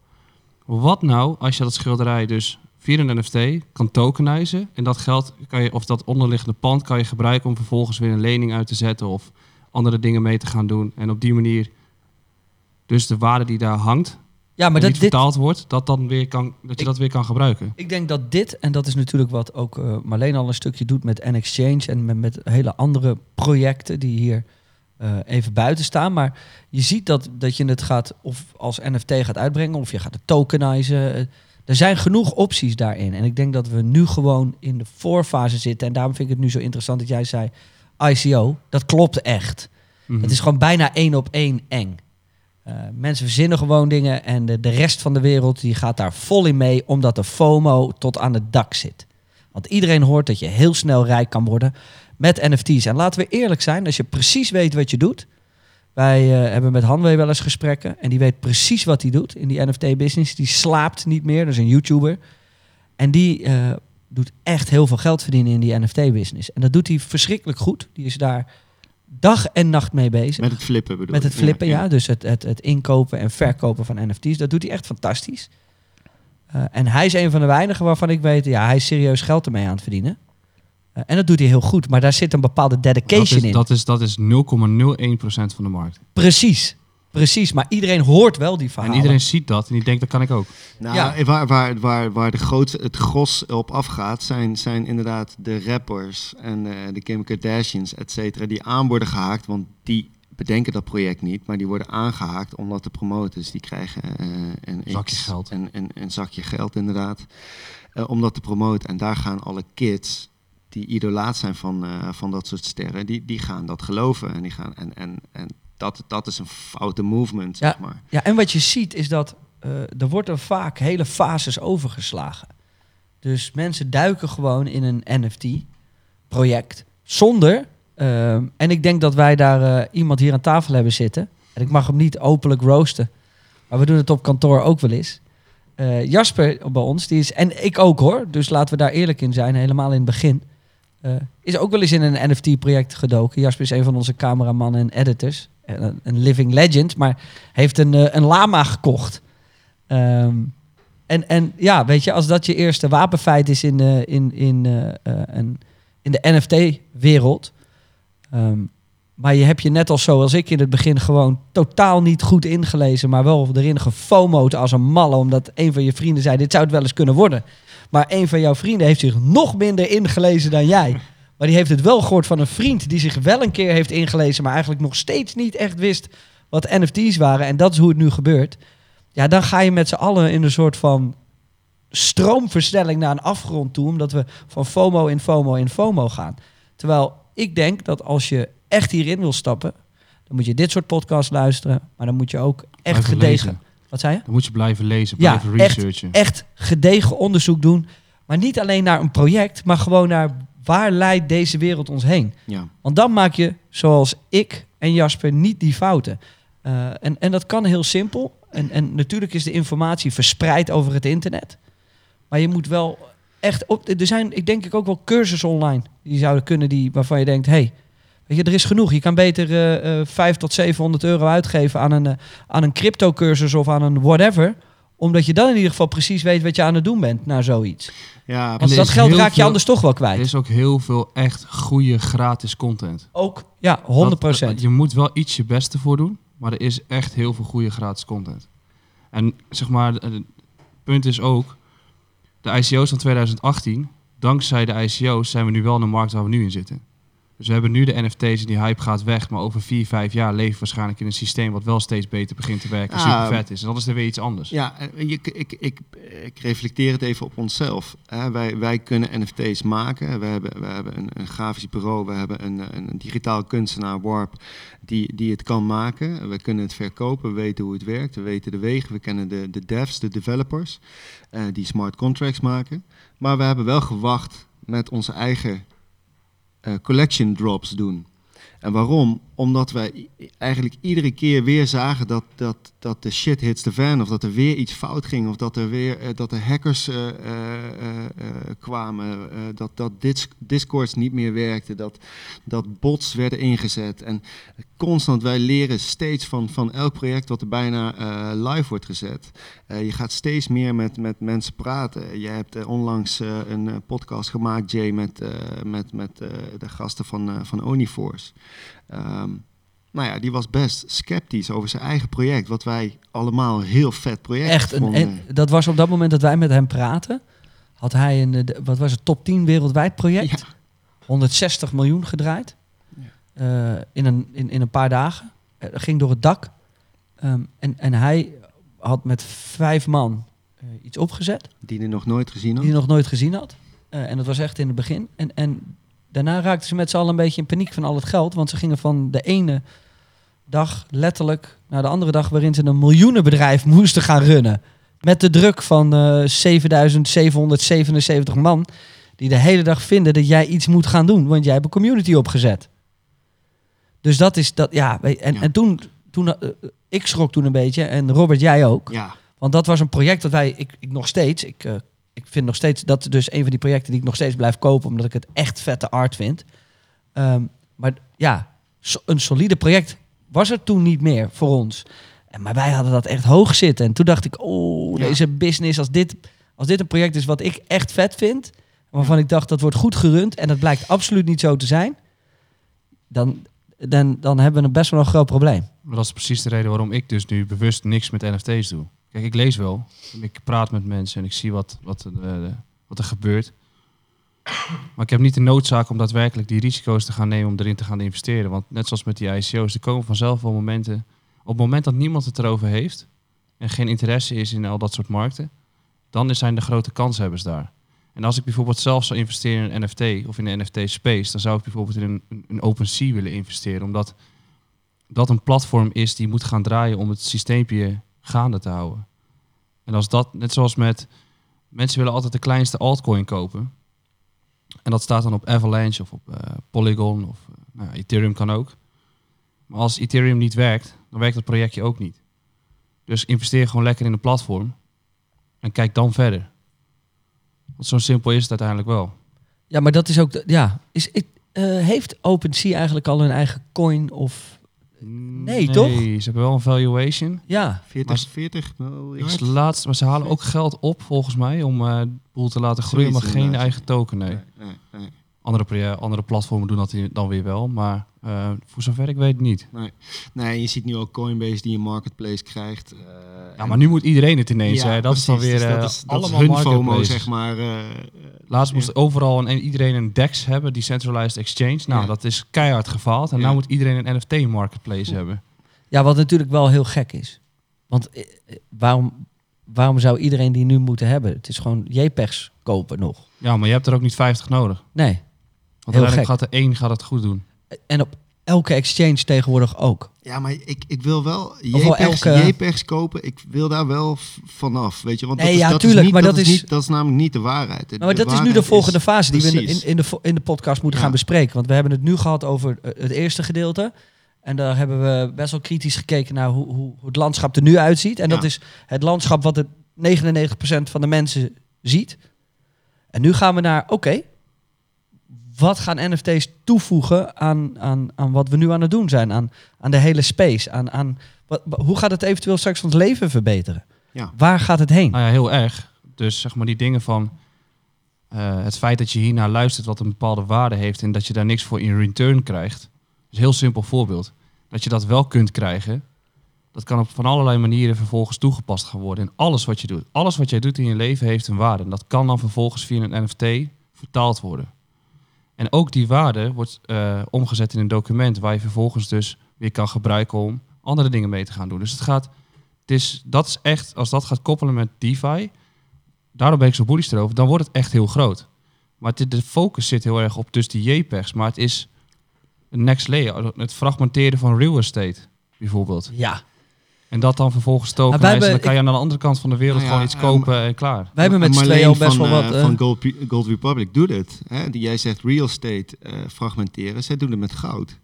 Wat nou als je dat schilderij dus via een NFT kan tokenizen en dat geld kan je, of dat onderliggende pand kan je gebruiken om vervolgens weer een lening uit te zetten of andere dingen mee te gaan doen. En op die manier dus de waarde die daar hangt, Ja, maar dat, niet dit, vertaald wordt, dat, dan weer kan, dat je Ik- dat weer kan gebruiken. ik denk dat dit, en dat is natuurlijk wat ook eh Marleen al een stukje doet met N-Exchange en met, met hele andere projecten die hier eh, even buiten staan. Maar je ziet dat, dat je het gaat of als NFT gaat uitbrengen of je gaat het tokenizen. Eh, Er zijn genoeg opties daarin. En ik denk dat we nu gewoon in de voorfase zitten. En daarom vind ik het nu zo interessant dat jij zei ICO. Dat klopt echt. Mhm. Het is gewoon bijna één op één eng. Eh, mensen verzinnen gewoon dingen en de, de rest van de wereld die gaat daar vol in mee, omdat de FOMO tot aan het dak zit. Want iedereen hoort dat je heel snel rijk kan worden met NFT's. En laten we eerlijk zijn, als je precies weet wat je doet. Wij eh, hebben met Hanwee wel eens gesprekken en die weet precies wat hij doet in die NFT-business. Die slaapt niet meer, dat is een YouTuber. En die eh, doet echt heel veel geld verdienen in die NFT-business. En dat doet hij verschrikkelijk goed. Die is daar dag en nacht mee bezig. Met het flippen bedoel Met het flippen, ja. Dus het, het, het inkopen en verkopen van NFT's. Dat doet hij echt fantastisch. Eh, en hij is een van de weinigen waarvan ik weet... ja, hij is serieus geld ermee aan het verdienen. Eh, en dat doet hij heel goed. Maar daar zit een bepaalde dat dedication is, in. dat is, dat is 0,01% van de markt. Precies. Precies. Maar iedereen hoort wel die verhalen. En iedereen ziet dat en die denkt, dat kan ik ook. Nou, Ja. waar, waar, waar, waar de grootste, het gros op afgaat, zijn, zijn inderdaad de rappers en eh, de Kim Kardashians, et cetera, die aan worden gehaakt. Want die bedenken dat project niet, maar die worden aangehaakt om dat te promoten. Dus die krijgen eh, een Zakje X, geld. Een, een, een zakje geld, inderdaad, eh, om dat te promoten. En daar gaan alle kids die idolaat zijn van, eh, van dat soort sterren, die, die gaan dat geloven. En, die gaan, en, en, en dat, dat is een foute movement, Ja. zeg maar. Ja, en wat je ziet is dat eh, er worden vaak hele fases overgeslagen. Dus mensen duiken gewoon in een NFT-project zonder... eh, en ik denk dat wij daar eh, iemand hier aan tafel hebben zitten. En ik mag hem niet openlijk roosten. Maar we doen het op kantoor ook wel eens. Eh, Jasper bij ons, die is, en ik ook hoor, dus laten we daar eerlijk in zijn, helemaal in het begin. is ook wel eens in een NFT-project gedoken. Jasper is een van onze cameramannen en editors. En Een, living legend, maar heeft een, eh, een lama gekocht. Ehm, en, en ja, weet je, als dat je eerste wapenfeit is in de, in, in, eh, eh, een, in de NFT-wereld. ehm, maar je hebt je net als zoals ik in het begin gewoon totaal niet goed ingelezen, maar wel erin gefomoed als een malle, omdat een van je vrienden zei: Dit zou het wel eens kunnen worden. Maar een van jouw vrienden heeft zich nog minder ingelezen dan jij. Maar die heeft het wel gehoord van een vriend die zich wel een keer heeft ingelezen, maar eigenlijk nog steeds niet echt wist wat NFT's waren. En dat is hoe het nu gebeurt. Ja, dan ga je met z'n allen in een soort van stroomversnelling naar een afgrond toe, omdat we van FOMO in FOMO in FOMO gaan. Terwijl ik denk dat als je echt hierin wil stappen, dan moet je dit soort podcasts luisteren, maar dan moet je ook echt gedegen. lezen. Wat zei je? Dan moet je blijven lezen, Ja, blijven echt. researchen. echt gedegen onderzoek doen. Maar niet alleen naar een project, maar gewoon naar waar leidt deze wereld ons heen. Ja. Want dan maak je, zoals ik en Jasper, niet die fouten. Eh, en, en dat kan heel simpel. En, en natuurlijk is de informatie verspreid over het internet. Maar je moet wel echt op. Er zijn, ik denk ik ook wel cursussen online die zouden kunnen die waarvan je denkt, hey, weet je, er is genoeg. Je kan beter 5 tot 700 euro uitgeven aan een, eh, aan een crypto cursus of aan een whatever, omdat je dan in ieder geval precies weet wat je aan het doen bent naar zoiets. Ja, Want er dat geld raak je veel- anders toch wel Er kwijt. is ook heel veel echt goede gratis content. Ook, ja, 100 Dat- Je moet wel iets je best ervoor doen, maar er is echt heel veel goede gratis content. En zeg maar, het punt is ook, de ICO's van 2018, dankzij de ICO's zijn we nu wel in de markt waar we nu in zitten. Dus we hebben nu de NFT's en die hype gaat weg, maar over vier, vijf jaar leven we waarschijnlijk in een systeem wat wel steeds beter begint te werken en Ah, super vet is. En dat is er weer iets anders. Ja, je, ik, ik, ik reflecteer het even op onszelf. Hè. Wij, wij kunnen NFT's maken. We hebben, we hebben een, een grafisch bureau, we hebben een, een, digitaal kunstenaar, Warp, die, die het kan maken. We kunnen het verkopen, we weten hoe het werkt, we weten de wegen, we kennen de, de devs, de developers, eh, die smart contracts maken. Maar we hebben wel gewacht met onze eigen Uh, collection drops doen. En waarom? Omdat wij eigenlijk iedere keer weer zagen dat, dat, dat de shit hits the fan. Of dat er weer iets fout ging. Of dat er weer eh, dat er hackers eh, eh, kwamen. dat dat dis Discords niet meer werkte. Dat, dat bots werden ingezet. En constant, wij leren steeds van, van elk project wat er bijna live wordt gezet. Je gaat steeds meer met, met mensen praten. Je hebt onlangs een podcast gemaakt, Jay, met, met, met de gasten van, van Oniforce. Ehm, nou ja, die was best sceptisch over zijn eigen project. Wat wij allemaal een heel vet project Echt, vonden. en dat was op dat moment dat wij met hem praten, had hij een, eh, wat was het, top 10 wereldwijd project. Ja. 160 miljoen gedraaid. Eh, in, een, in, in een paar dagen. Eh, ging door het dak. Ehm, en, en hij had met vijf man iets opgezet. Die hij nog nooit gezien Die had. hij nog nooit gezien had. En dat was echt in het begin. En, en daarna raakten ze met z'n allen een beetje in paniek van al het geld. Want ze gingen van de ene dag letterlijk naar de andere dag... waarin ze een miljoenenbedrijf moesten gaan runnen. Met de druk van eh 7777 man... die de hele dag vinden dat jij iets moet gaan doen. Want jij hebt een community opgezet. Dus dat is dat, ja. En, Ja. en toen, toen eh, ik schrok toen een beetje. En Robert, jij ook. Ja, Want dat was een project dat wij, ik, ik nog steeds, ik, eh, ik vind nog steeds, dat is dus een van die projecten die ik nog steeds blijf kopen, omdat ik het echt vette art vind. Ehm, maar ja, so- een solide project was er toen niet meer voor ons. En, maar wij hadden dat echt hoog zitten. En toen dacht ik, oh, Ja. deze business, als dit, als dit een project is wat ik echt vet vind, waarvan ik dacht dat wordt goed gerund en dat blijkt absoluut niet zo te zijn, dan, dan, dan hebben we een best wel een groot probleem. Maar dat is precies de reden waarom ik dus nu bewust niks met NFT's doe. Kijk, ik lees wel. Ik praat met mensen en ik zie wat, wat, de- wat er gebeurt. Maar ik heb niet de noodzaak om daadwerkelijk die risico's te gaan nemen om erin te gaan investeren. Want net zoals met die ICO's, er komen vanzelf wel momenten. Op het moment dat niemand het erover heeft en geen interesse is in al dat soort markten, dan zijn de grote kanshebbers daar. En als ik bijvoorbeeld zelf zou investeren in een NFT of in een NFT-space, dan zou ik bijvoorbeeld in een, een, een OpenSea willen investeren. Omdat dat een platform is die moet gaan draaien om het systeempje gaande te houden. En als dat, net zoals met, mensen willen altijd de kleinste altcoin kopen. En dat staat dan op Avalanche of op eh, Polygon of eh, nou Ethereum kan ook. Maar als Ethereum niet werkt, dan werkt het projectje ook niet. Dus investeer gewoon lekker in een platform en kijk dan verder. Want zo simpel is het uiteindelijk wel. Ja, maar dat is ook, de, ja, is, eh, heeft OpenSea eigenlijk al hun eigen coin of, Nee, toch? Nee, ze hebben wel een valuation. ja, 40, Maar- 40 Ik miljard. laatst, maar ze halen ook geld op volgens mij om eh de boel te laten groeien, maar geen eigen token. Nee. Nee, nee, nee. Andere, pro- andere platformen doen dat dan weer wel, maar eh, voor zover ik weet niet. Nee, je ziet nu ook Coinbase die een marketplace krijgt. eh, Ja, maar nu moet iedereen het ineens. Ja, hè. Dat is dan weer Dus eh, dat is, dat is allemaal hun FOMO, zeg maar. Laatst moest overal en iedereen een DEX hebben, Decentralized Exchange. Nou, dat is keihard gefaald. En nu moet iedereen een NFT-marketplace hebben. ja, wat natuurlijk wel heel gek is. Want eh, eh, waarom, waarom zou iedereen die nu moeten hebben? Het is gewoon JPEGs kopen nog. Ja, maar je hebt er ook niet 50 nodig. Nee. Want uiteindelijk gaat er één gaat het goed doen. En op elke exchange tegenwoordig ook. Ja, maar ik, ik wil wel JPEGs, elke- JPEGs kopen. Ik wil daar wel vanaf, weet je. Want Nee, dat is, ja, dat tuurlijk, is niet, maar dat, dat is is- niet, dat is namelijk niet de waarheid. De- maar dat is nu de volgende is- fase die we in, in, in, de, in de podcast moeten Ja. gaan bespreken. Want we hebben het nu gehad over eh, het eerste gedeelte. En daar hebben we best wel kritisch gekeken naar hoe, hoe, het landschap er nu uitziet. En dat is het landschap wat het 99% van de mensen ziet. En nu gaan we naar, oké, wat gaan NFT's toevoegen aan, aan, aan wat we nu aan het doen zijn? Aan, aan de hele space? Aan, aan, wat, wa- hoe gaat het eventueel straks ons leven verbeteren? Ja. Waar gaat het heen? Nou ja, heel erg. Dus zeg maar die dingen van eh, het feit dat je hiernaar luistert wat een bepaalde waarde heeft en dat je daar niks voor in return krijgt. is een heel simpel voorbeeld. Dat je dat wel kunt krijgen, dat kan op van allerlei manieren vervolgens toegepast gaan worden in alles wat je doet. Alles wat jij doet in je leven heeft een waarde. En dat kan dan vervolgens via een NFT vertaald worden. En ook die waarde wordt eh, omgezet in een document waar je vervolgens dus weer kan gebruiken om andere dingen mee te gaan doen. Dus het gaat, het is, dat is echt, als dat gaat koppelen met DeFi, daarom ben ik zo bullish erover, dan wordt het echt heel groot. Maar het, de focus zit heel erg op dus die JPEGs, maar het is next layer, het fragmenteren van real estate bijvoorbeeld. Ja, En dat dan vervolgens hebben- dan kan je aan de andere kant van de wereld Nou ja, gewoon iets kopen en klaar. wij hebben met z'n tweeën al best van, wel eh, wat... eh, van Gold, Pu- Gold Republic doet het. Hè? Die, jij zegt real estate eh, fragmenteren. Zij doen het met goud.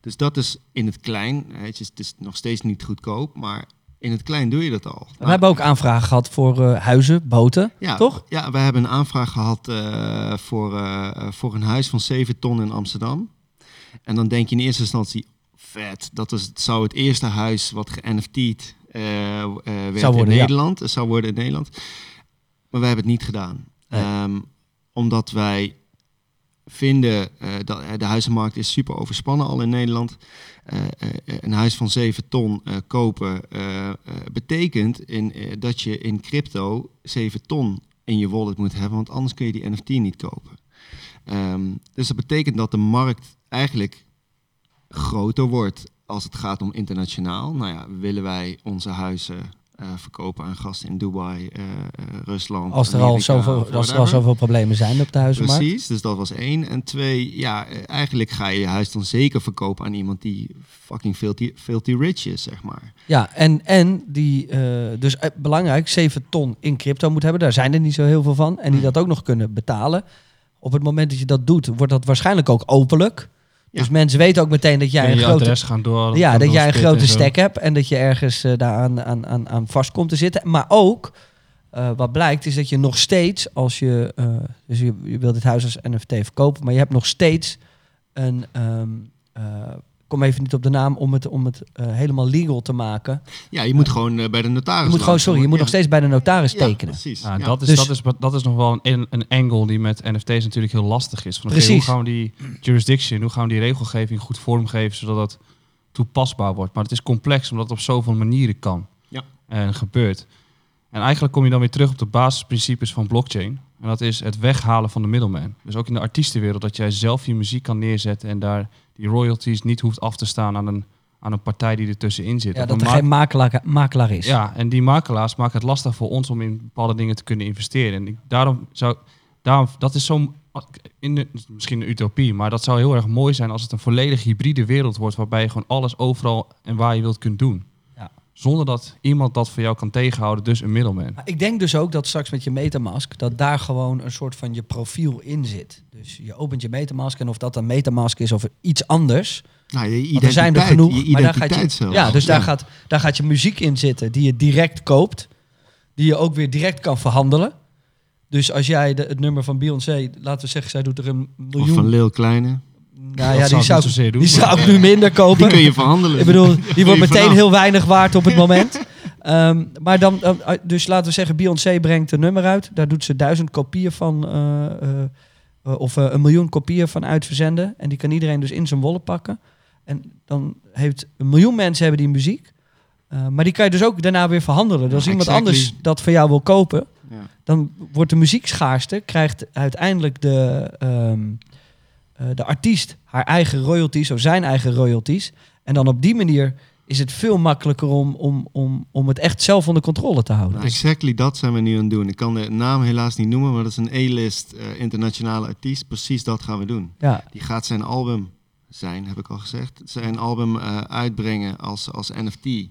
Dus dat is in het klein. Weet je, het is nog steeds niet goedkoop, maar in het klein doe je dat al. we hebben ook aanvragen gehad voor eh, huizen, boten, ja, toch? Ja, we hebben een aanvraag gehad eh, voor, eh, eh, voor een huis van 7 ton in Amsterdam. En dan denk je in eerste instantie, vet, dat is, het zou het eerste huis wat ge-NFT'd eh, eh, werd worden, in ja. Nederland. Het zou worden in Nederland. Maar wij hebben het niet gedaan. Nee. Ehm, omdat wij vinden eh, dat de huizenmarkt is super overspannen al in Nederland. Een huis van 7 ton kopen betekent in, dat je in crypto 7 ton in je wallet moet hebben, want anders kun je die NFT niet kopen. Ehm, dus dat betekent dat de markt eigenlijk groter wordt als het gaat om internationaal. Nou ja, willen wij onze huizen eh, verkopen aan gasten in Dubai, eh, eh, Rusland, Als er, al zoveel, als er al zoveel problemen zijn op de huizenmarkt. Precies, dus dat was één. En twee, ja, eigenlijk ga je je huis dan zeker verkopen aan iemand die fucking filthy, filthy rich is, zeg maar. Ja, en, en die dus belangrijk, 7 ton in crypto moet hebben. Daar zijn er niet zo heel veel van. En die dat ook nog kunnen betalen. Op het moment dat je dat doet, wordt dat waarschijnlijk ook openlijk. Ja. Dus mensen weten ook meteen dat jij een grote, gaan door. ja, gaan dat jij een grote stack hebt. En dat je ergens eh, daar aan, aan, aan, aan vast komt te zitten. Maar ook, eh, wat blijkt, is dat je nog steeds, als je, eh, dus je, je wilt dit huis als NFT verkopen, maar je hebt nog steeds een, ehm, eh, kom even niet op de naam, om het, om het eh, helemaal legal te maken. Ja, je moet gewoon eh, bij de notaris Je moet gewoon, sorry, je moet Ja. nog steeds bij de notaris Ja, tekenen. precies. Ja, ja. Dat, is, Dus- dat, is, dat is nog wel een, een angle die met NFT's natuurlijk heel lastig is. Van, Precies. hoe gaan we die jurisdiction, hoe gaan we die regelgeving goed vormgeven zodat dat toepasbaar wordt. Maar het is complex omdat het op zoveel manieren kan Ja. en gebeurt. En eigenlijk kom je dan weer terug op de basisprincipes van blockchain. En dat is het weghalen van de middleman. Dus ook in de artiestenwereld dat jij zelf je muziek kan neerzetten en daar die royalties niet hoeft af te staan aan een, aan een partij die ertussenin zit. Ja, dat er ma- geen makelaar, makelaar is. ja, en die makelaars maken het lastig voor ons om in bepaalde dingen te kunnen investeren. En ik, daarom zou, daarom, dat is zo'n, in de, misschien een utopie, maar dat zou heel erg mooi zijn als het een volledig hybride wereld wordt, waarbij je gewoon alles overal en waar je wilt kunt doen. Zonder dat iemand dat voor jou kan tegenhouden, dus een middleman. Maar ik denk dus ook dat straks met je Metamask, dat daar gewoon een soort van je profiel in zit. Dus je opent je Metamask en of dat een Metamask is of iets anders. Nou, je identiteit, er zijn er genoeg. je maar daar identiteit gaat je, zelfs. ja, dus Daar, gaat, daar gaat je muziek in zitten die je direct koopt. Die je ook weer direct kan verhandelen. Dus als jij de, het nummer van Beyoncé, laten we zeggen, zij doet er een Of miljoen. van Lil Kleine. Nou ja, die zou, doen, die zou ik nu minder kopen. Die kun je verhandelen. Ik bedoel, die wordt meteen heel weinig waard op het moment. Ehm, maar dan, eh, dus laten we zeggen, Beyoncé brengt een nummer uit. Daar doet ze duizend kopieën van, eh, eh, of een miljoen kopieën van uitverzenden. En die kan iedereen dus in zijn wollen pakken. En dan heeft een miljoen mensen hebben die muziek. Maar die kan je dus ook daarna weer verhandelen. Dus als Ja, iemand exactly. anders dat voor jou wil kopen, Ja. dan wordt de muziekschaarste, krijgt uiteindelijk de, ehm, eh, de artiest haar eigen royalties of zijn eigen royalties. En dan op die manier is het veel makkelijker om, om, om, om het echt zelf onder controle te houden. Nou, exactly dat zijn we nu aan het doen. Ik kan de naam helaas niet noemen, maar dat is een A-list eh, internationale artiest. Precies dat gaan we doen. Ja, Die gaat zijn album zijn, heb ik al gezegd. Zijn album eh, uitbrengen als, als NFT.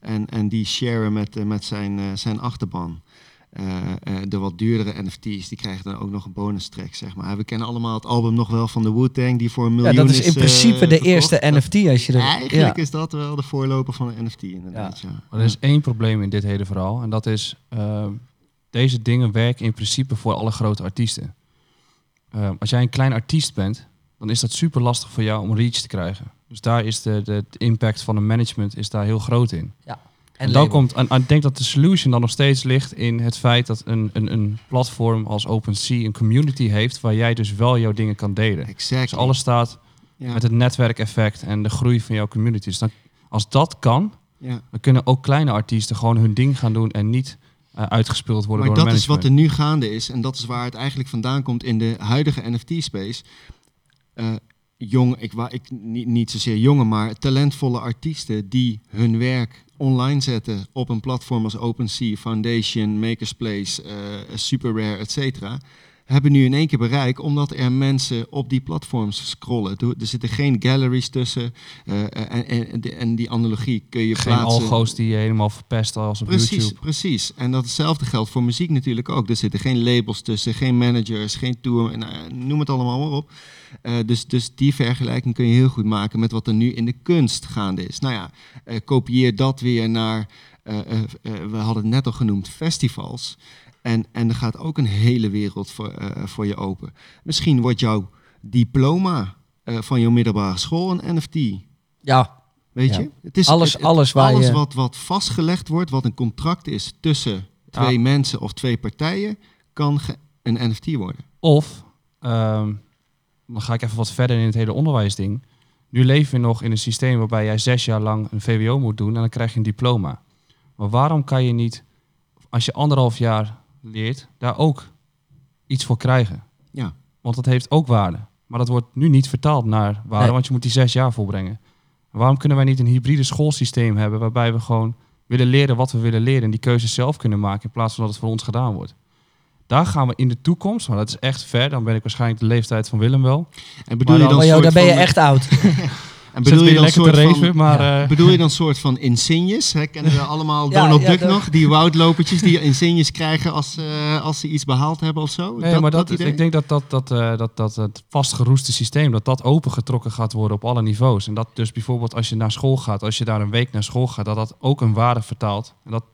En, en die sharen met, eh, met zijn, eh, zijn achterban. Eh, eh, de wat duurdere NFT's, die krijgen dan ook nog een bonus track, zeg maar. We kennen allemaal het album nog wel van de Wu-Tang, die voor een ja miljoen dat is in eh, principe de eerste Dat- NFT als je er... Eigenlijk ja. is dat wel de voorloper van een NFT, inderdaad. Ja. Maar er is één probleem in dit hele verhaal. En dat is, ehm, deze dingen werken in principe voor alle grote artiesten. Ehm, als jij een klein artiest bent, dan is dat super lastig voor jou om reach te krijgen. Dus daar is de, de, de impact van een management is daar heel groot in. En En dan komt, en, ik denk dat de solution dan nog steeds ligt in het feit dat een, een, een platform als OpenSea een community heeft waar jij dus wel jouw dingen kan delen. Exact. Dus alles staat ja. met het netwerkeffect en de groei van jouw community. Dus dan, als dat kan, ja. dan kunnen ook kleine artiesten gewoon hun ding gaan doen en niet eh, uitgespeeld worden Maar door dat een is wat er nu gaande is. En dat is waar het eigenlijk vandaan komt in de huidige NFT-space. Eh, jong, ik, ik, niet, niet zozeer jonge, maar talentvolle artiesten die hun werk online zetten op een platform als OpenSea, Foundation, Makerspace, eh Super Rare, et cetera, hebben nu in één keer bereik omdat er mensen op die platforms scrollen. Er, zitten geen galleries tussen eh, en, en, en die analogie kun je Geen plaatsen. algo's die je helemaal verpest als op Precies, YouTube. precies. En dat hetzelfde geldt voor muziek natuurlijk ook. Er zitten geen labels tussen, geen managers, geen tour, nou, noem het allemaal maar op. Eh, dus, dus die vergelijking kun je heel goed maken met wat er nu in de kunst gaande is. Nou ja, eh, kopieer dat weer naar, eh, eh, eh, we hadden het net al genoemd, festivals. En, en er gaat ook een hele wereld voor, eh, voor je open. Misschien wordt jouw diploma eh, van jouw middelbare school een NFT. Ja, Weet Ja. je? Het is Alles- het- alles waar alles je- wat, wat vastgelegd wordt, wat een contract is tussen twee Ja. mensen of twee partijen, kan ge- een NFT worden. Of, ehm, dan ga ik even wat verder in het hele onderwijsding. Nu leven we nog in een systeem waarbij jij zes jaar lang een VWO moet doen en dan krijg je een diploma. Maar waarom kan je niet, als je anderhalf jaar leert, daar ook iets voor krijgen? Ja. Want dat heeft ook waarde. Maar dat wordt nu niet vertaald naar waarde, Nee. want je moet die zes jaar volbrengen. Waarom kunnen wij niet een hybride schoolsysteem hebben waarbij we gewoon willen leren wat we willen leren en die keuzes zelf kunnen maken in plaats van dat het voor ons gedaan wordt? Daar gaan we in de toekomst, maar dat is echt ver, dan ben ik waarschijnlijk de leeftijd van Willem wel. En bedoel Maar je dan- dan oh, joh, dan ben je echt oud. En bedoel je dan soort van, maar eh, bedoel je dan soort van insignes? Hè? Kennen we allemaal Ja, Donald ja, Duck dat- nog? Die woudlopertjes die insignes krijgen als, eh, als ze iets behaald hebben of zo? Nee, maar dat, is- idee? ik denk dat, dat, dat, eh, dat, dat het vastgeroeste systeem, dat dat opengetrokken gaat worden op alle niveaus. En dat dus bijvoorbeeld als je naar school gaat, als je daar een week naar school gaat, dat dat ook een waarde vertaalt. En dat,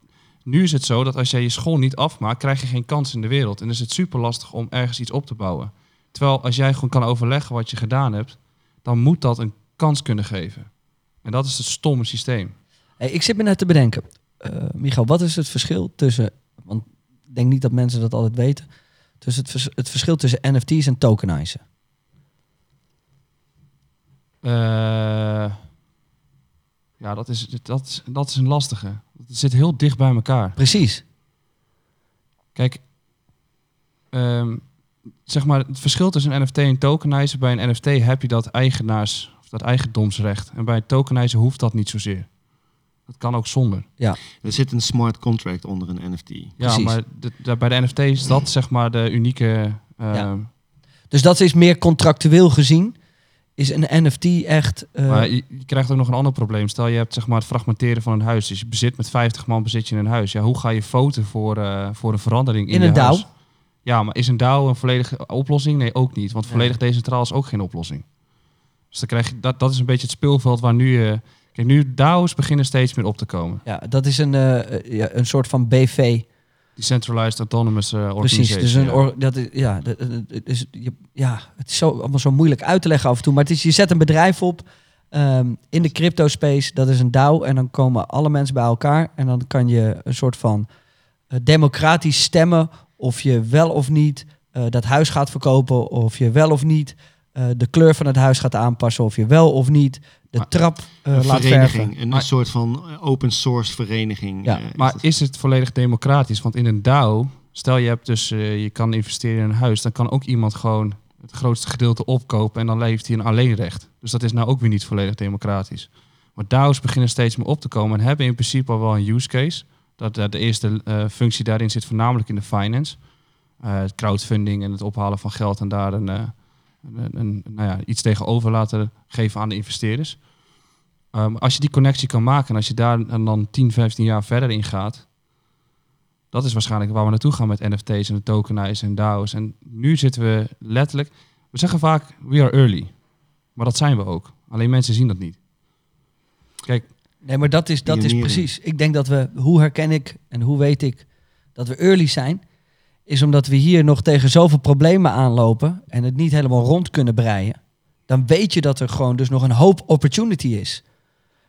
nu is het zo dat als jij je school niet afmaakt, krijg je geen kans in de wereld. En is het super lastig om ergens iets op te bouwen. Terwijl als jij gewoon kan overleggen wat je gedaan hebt, dan moet dat een kans kunnen geven. En dat is het stomme systeem. Hey, ik zit me net te bedenken. Michael, wat is het verschil tussen... Want ik denk niet dat mensen dat altijd weten. Tussen het, vers- het verschil tussen NFT's en tokenizen. Eh, ja, dat is, dat, is, dat is een lastige. Het zit heel dicht bij elkaar. Precies. Kijk, ehm, zeg maar, het verschil tussen een NFT en tokenizen. Bij een NFT heb je dat eigenaars, dat eigendomsrecht. En bij tokenizen hoeft dat niet zozeer. Dat kan ook zonder. Er zit een smart contract onder een NFT. Ja, Precies. maar de- de- bij de NFT is dat zeg maar de unieke. ehm, Ja. Dus dat is meer contractueel gezien. Is een NFT echt... eh, Maar je, je krijgt ook nog een ander probleem. Stel je hebt zeg maar het fragmenteren van een huis. Dus je bezit met 50 man bezit je een huis. Ja, hoe ga je voten voor, eh, voor een verandering in, een? DAO? Ja, maar is een DAO een volledige oplossing? Nee, ook niet. Want volledig decentraal is ook geen oplossing. Dus dan krijg je, dat, dat is een beetje het speelveld waar nu... eh kijk, nu DAO's beginnen steeds meer op te komen. ja, dat is een, eh, eh, ja, een soort van BV. Decentralized Autonomous Organization. Precies. Dus een or- dat is, ja, dat- is, ja, het is zo, allemaal zo moeilijk uit te leggen af en toe. Maar het is, je zet een bedrijf op ehm, in de crypto space. Dat is een DAO. En dan komen alle mensen bij elkaar. En dan kan je een soort van democratisch stemmen of je wel of niet dat huis gaat verkopen. Of je wel of niet eh, de kleur van het huis gaat aanpassen. Of je wel of niet de Maar- trap eh, Een laat vereniging, verven. een, Maar- soort van eh, open source vereniging. Ja, eh, Maar dat. is het volledig democratisch? Want in een DAO, stel je hebt dus, eh, je kan investeren in een huis, dan kan ook iemand gewoon het grootste gedeelte opkopen en dan heeft hij een alleenrecht. Dus dat is nou ook weer niet volledig democratisch. Maar DAO's beginnen steeds meer op te komen en hebben in principe al wel een use case. Dat eh, de eerste eh, functie daarin zit voornamelijk in de finance. Eh, crowdfunding en het ophalen van geld en daar een, eh, een, een, nou ja, iets tegenover laten geven aan de investeerders. Um, als je die connectie kan maken en als je daar en dan 10, 15 jaar verder in gaat, dat is waarschijnlijk waar we naartoe gaan met NFT's en de tokenizen en DAO's. En nu zitten we letterlijk, we zeggen vaak we are early, maar dat zijn we ook. Alleen mensen zien dat niet. Kijk, Nee, maar dat is, dat is precies. Ik denk dat we, hoe herken ik en hoe weet ik dat we early zijn, is omdat we hier nog tegen zoveel problemen aanlopen en het niet helemaal rond kunnen breien. Dan weet je dat er gewoon dus nog een hoop opportunity is.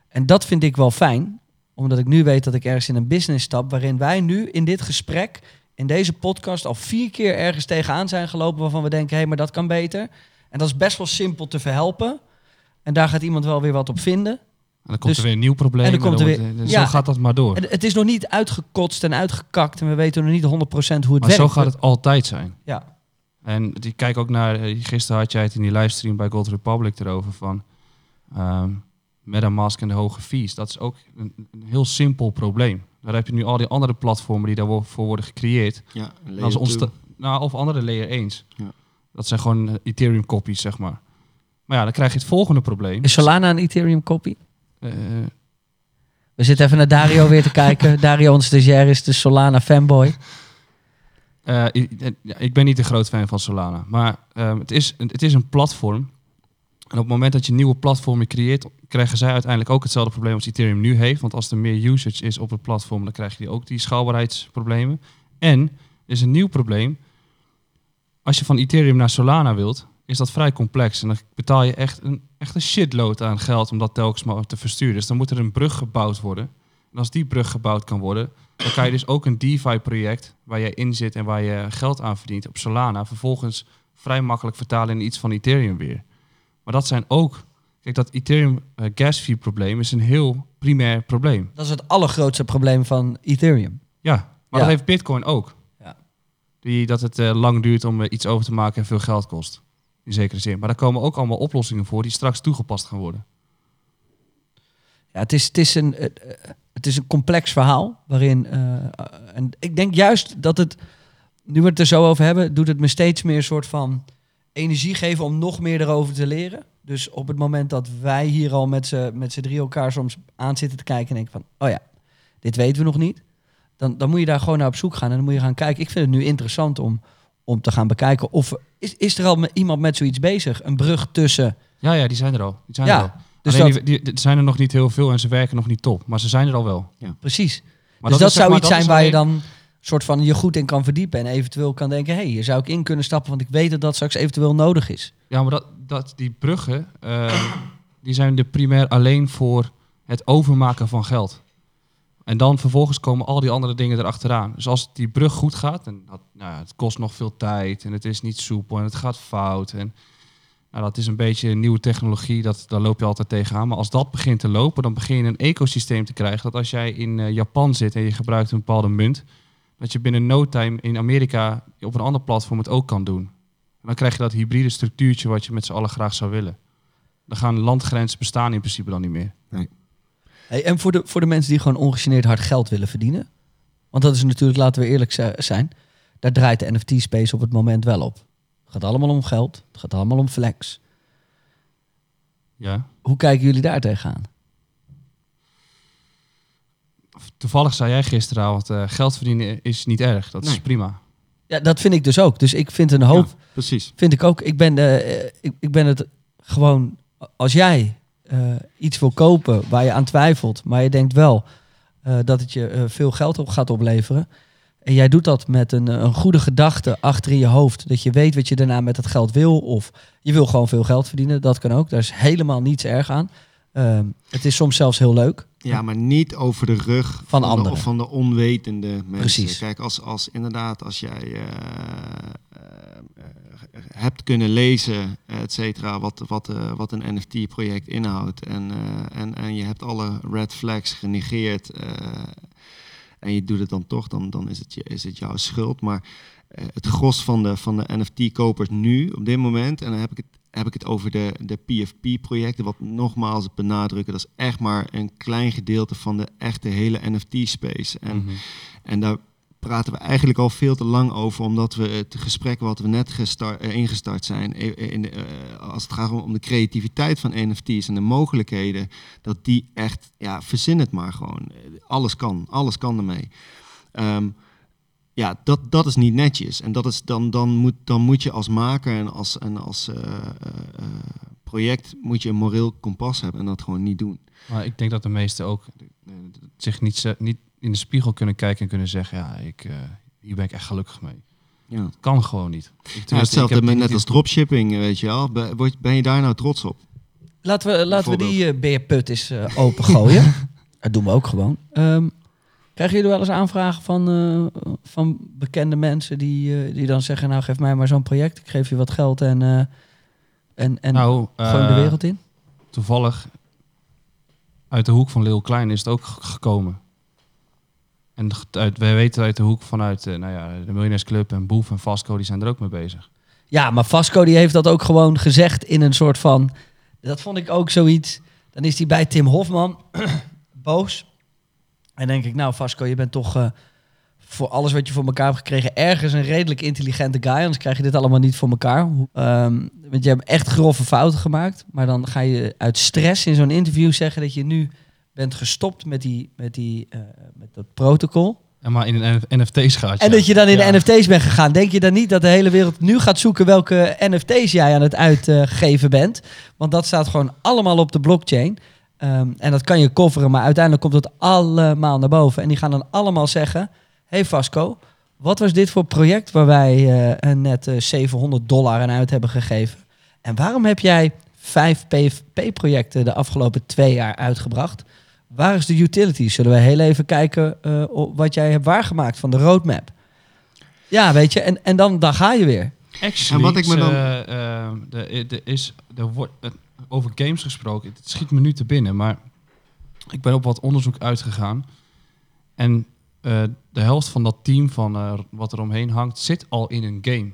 En dat vind ik wel fijn, omdat ik nu weet dat ik ergens in een business stap waarin wij nu in dit gesprek, in deze podcast, al vier keer ergens tegenaan zijn gelopen waarvan we denken, hé, hey, maar dat kan beter. En dat is best wel simpel te verhelpen. En daar gaat iemand wel weer wat op vinden. En dan komt Dus- er weer een nieuw probleem. en dan komt er wordt- weer- en ja, zo gaat dat maar door. En het is nog niet uitgekotst en uitgekakt en we weten nog niet 100% hoe het Maar werkt. zo gaat het altijd zijn. Ja. En die kijk ook naar, eh, gisteren had jij het in die livestream bij Gold Republic erover van ehm MetaMask en de hoge fees. Dat is ook een, een heel simpel probleem. Daar heb je nu al die andere platformen die daarvoor worden gecreëerd. Ja, layer nou, of andere layer 1's. Ja. Dat zijn gewoon eh, Ethereum copies, zeg maar. Maar ja, dan krijg je het volgende probleem. Is Solana een Ethereum copy? We zitten even naar Dario weer te kijken. Dario, onze stagiair, is de Solana fanboy. Eh, ik, eh, ik ben niet een groot fan van Solana. Maar ehm, het, is, het is een platform. En op het moment dat je nieuwe platformen creëert, krijgen zij uiteindelijk ook hetzelfde probleem als Ethereum nu heeft. Want als er meer usage is op het platform, dan krijg je ook die schaalbaarheidsproblemen. En er is een nieuw probleem. Als je van Ethereum naar Solana wilt, is dat vrij complex. En dan betaal je echt een, echt een shitload aan geld om dat telkens maar te versturen. Dus dan moet er een brug gebouwd worden. En als die brug gebouwd kan worden, dan kan je dus ook een DeFi-project waar jij in zit en waar je geld aan verdient op Solana, vervolgens vrij makkelijk vertalen in iets van Ethereum weer. Maar dat zijn ook, kijk, dat Ethereum eh, gas fee probleem is een heel primair probleem. Dat is het allergrootste probleem van Ethereum. Ja, maar Ja. dat heeft Bitcoin ook. Ja. Die, dat het eh, lang duurt om eh, iets over te maken en veel geld kost. In zekere zin. Maar daar komen ook allemaal oplossingen voor die straks toegepast gaan worden. Ja, het, is, het, is een, eh, eh, het is een complex verhaal waarin. eh, en ik denk juist dat het. Nu we het er zo over hebben, doet het me steeds meer een soort van energie geven om nog meer erover te leren. Dus op het moment dat wij hier al met z'n met drie elkaar soms aan zitten te kijken en denken van, oh ja, dit weten we nog niet. Dan, dan moet je daar gewoon naar op zoek gaan en dan moet je gaan kijken. Ik vind het nu interessant om, om te gaan bekijken of is, is er al met iemand met zoiets bezig? Een brug tussen. Ja, ja, die zijn er al. Die zijn Ja, er al. Dus Alleen dat, die, die, zijn er nog niet heel veel en ze werken nog niet top. Maar ze zijn er al wel. precies. Maar dus dat, is, zou maar, iets dat zijn waar je dan soort van je goed in kan verdiepen. En eventueel kan denken, hé, hey, hier zou ik in kunnen stappen, want ik weet dat dat straks eventueel nodig is. Ja, maar dat, dat, die bruggen, eh, die zijn er primair alleen voor het overmaken van geld. En dan vervolgens komen al die andere dingen erachteraan. Dus als die brug goed gaat, en dat, nou, het kost nog veel tijd en het is niet soepel en het gaat fout. En, nou, dat is een beetje een nieuwe technologie, dat, daar loop je altijd tegenaan. Maar als dat begint te lopen, dan begin je een ecosysteem te krijgen. Dat als jij in eh, Japan zit en je gebruikt een bepaalde munt, dat je binnen no time in Amerika op een ander platform het ook kan doen. En dan krijg je dat hybride structuurtje wat je met z'n allen graag zou willen. Dan gaan landgrenzen bestaan in principe dan niet meer. Hey, en voor de, voor de mensen die gewoon ongegeneerd hard geld willen verdienen. Want dat is natuurlijk, laten we eerlijk zi- zijn, daar draait de NFT-space op het moment wel op. Het gaat allemaal om geld, het gaat allemaal om flex. Ja. Hoe kijken jullie daar tegenaan? Toevallig zei jij gisteravond, eh geld verdienen is niet erg. Dat is prima. Ja, dat vind ik dus ook. Dus ik vind een hoop, Ja, precies. vind ik ook, ik ben, eh, ik, ik ben het gewoon, als jij iets wil kopen waar je aan twijfelt, maar je denkt wel eh, dat het je eh, veel geld op gaat opleveren. En jij doet dat met een, eh, een goede gedachte achter in je hoofd. Dat je weet wat je daarna met dat geld wil. Of je wil gewoon veel geld verdienen. Dat kan ook. Daar is helemaal niets erg aan. Ehm, het is soms zelfs heel leuk. Ja, maar niet over de rug van, de, anderen. of van de onwetende mensen. Precies. Kijk, als, als inderdaad, als jij eh, eh, eh, hebt kunnen lezen, et cetera, wat, wat, eh, wat een NFT-project inhoudt. En, eh, en, en je hebt alle red flags genegeerd. eh, en je doet het dan toch, dan, dan is, het je, is het jouw schuld. Maar het gros van de, van de NFT-kopers nu, op dit moment, en dan heb ik het, heb ik het over de, de PFP-projecten, wat nogmaals benadrukken, dat is echt maar een klein gedeelte van de echte hele NFT-space. En, Mhm. en daar praten we eigenlijk al veel te lang over, omdat we het gesprek wat we net gestart, eh, ingestart zijn, eh, in de, eh, als het gaat om, de creativiteit van NFT's en de mogelijkheden, dat die echt, ja, verzin het maar gewoon. Alles kan, alles kan ermee. Ehm, ja, dat, dat is niet netjes. En dat is, dan, dan, moet, dan moet je als maker en als, en als project moet je een moreel kompas hebben en dat gewoon niet doen. Maar ik denk dat de meesten ook zich niet, ze- niet, in de spiegel kunnen kijken en kunnen zeggen, ja, ik, eh, hier ben ik echt gelukkig mee. Ja. Dat kan gewoon niet. Ik, hetzelfde ik heb met net als dropshipping, weet je wel. Ben, je daar nou trots op? Laten we, laten we die eh, beerput eens eh, opengooien. dat doen we ook gewoon. Ehm, krijgen jullie wel eens aanvragen van, eh, van bekende mensen die, eh, die dan zeggen... nou, geef mij maar zo'n project, ik geef je wat geld en, eh, en, en nou, gooi de wereld in? toevallig uit de hoek van Leeuw Klein is het ook gekomen. En uit, wij weten uit de hoek vanuit eh, nou ja, de Miljonairsclub en Boef en Vasco, die zijn er ook mee bezig. Ja, maar Vasco die heeft dat ook gewoon gezegd in een soort van... Dat vond ik ook zoiets. Dan is hij bij Tim Hofman boos. En denk ik, nou Vasco, je bent toch eh, voor alles wat je voor elkaar hebt gekregen... ergens een redelijk intelligente guy. Anders krijg je dit allemaal niet voor elkaar. Ehm, want je hebt echt grove fouten gemaakt. Maar dan ga je uit stress in zo'n interview zeggen... dat je nu bent gestopt met, die, met, die, eh, met dat protocol. En maar in een NFT's gaat. En ja. dat je dan in Ja. de NFT's bent gegaan. Denk je dan niet dat de hele wereld nu gaat zoeken welke NFT's jij aan het uitgeven bent? Want dat staat gewoon allemaal op de blockchain. Ehm, en dat kan je coveren, maar uiteindelijk komt het allemaal naar boven. En die gaan dan allemaal zeggen: Hey Vasco, wat was dit voor project waar wij eh, net eh, 700 dollar aan uit hebben gegeven? En waarom heb jij vijf PFP-projecten de afgelopen twee jaar uitgebracht? Waar is de utility? Zullen we heel even kijken eh, wat jij hebt waargemaakt van de roadmap? Ja, weet je, en, en dan, dan ga je weer. Actually, En wat ik me dan- de, de is, er wordt, eh, over games gesproken, het schiet me nu te binnen, maar ik ben op wat onderzoek uitgegaan. En eh, de helft van dat team van eh, wat er omheen hangt, zit al in een game.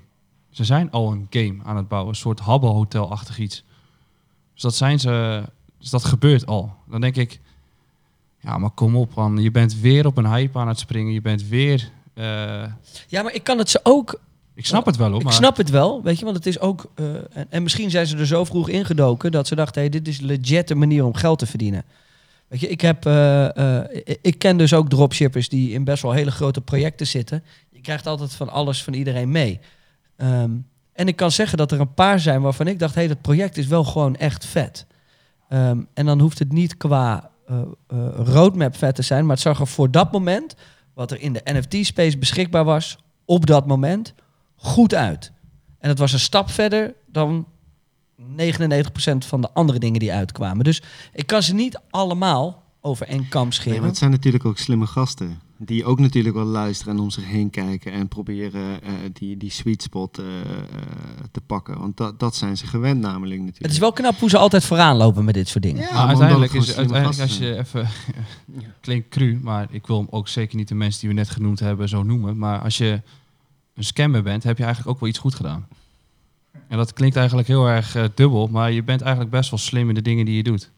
Ze zijn al een game aan het bouwen, een soort Habbo-hotel-achtig iets. Dus dat zijn ze, dus dat gebeurt al. Dan denk ik, ja, maar kom op, man. je bent weer op een hype aan het springen, je bent weer... eh, Ja, maar ik kan het ze ook ik snap het wel hoor, Ik maar... snap het wel, weet je, want het is ook. eh, en, en misschien zijn ze er zo vroeg ingedoken dat ze dachten: hey, dit is legit een manier om geld te verdienen. Weet je, ik, heb, eh, ik- ik ken dus ook dropshippers die in best wel hele grote projecten zitten. Je krijgt altijd van alles van iedereen mee. Ehm, en ik kan zeggen dat er een paar zijn waarvan ik dacht: hé, hey, dat project is wel gewoon echt vet. Ehm, en dan hoeft het niet qua roadmap vet te zijn, maar het zag er voor dat moment, wat er in de NFT-space beschikbaar was, op dat moment, goed uit. En het was een stap verder dan 99% van de andere dingen die uitkwamen. Dus ik kan ze niet allemaal over één kam Nee, scheren. maar het zijn natuurlijk ook slimme gasten. Die ook natuurlijk wel luisteren en om zich heen kijken en proberen eh, die, die sweet spot eh, eh, te pakken. Want dat, dat zijn ze gewend namelijk natuurlijk. het is wel knap hoe ze altijd vooraan lopen met dit soort dingen. Ja, uiteindelijk het is uiteindelijk als je even klinkt cru, maar ik wil hem ook zeker niet de mensen die we net genoemd hebben zo noemen. Maar als je een scammer bent, heb je eigenlijk ook wel iets goed gedaan. En dat klinkt eigenlijk heel erg dubbel, maar je bent eigenlijk best wel slim in de dingen die je doet.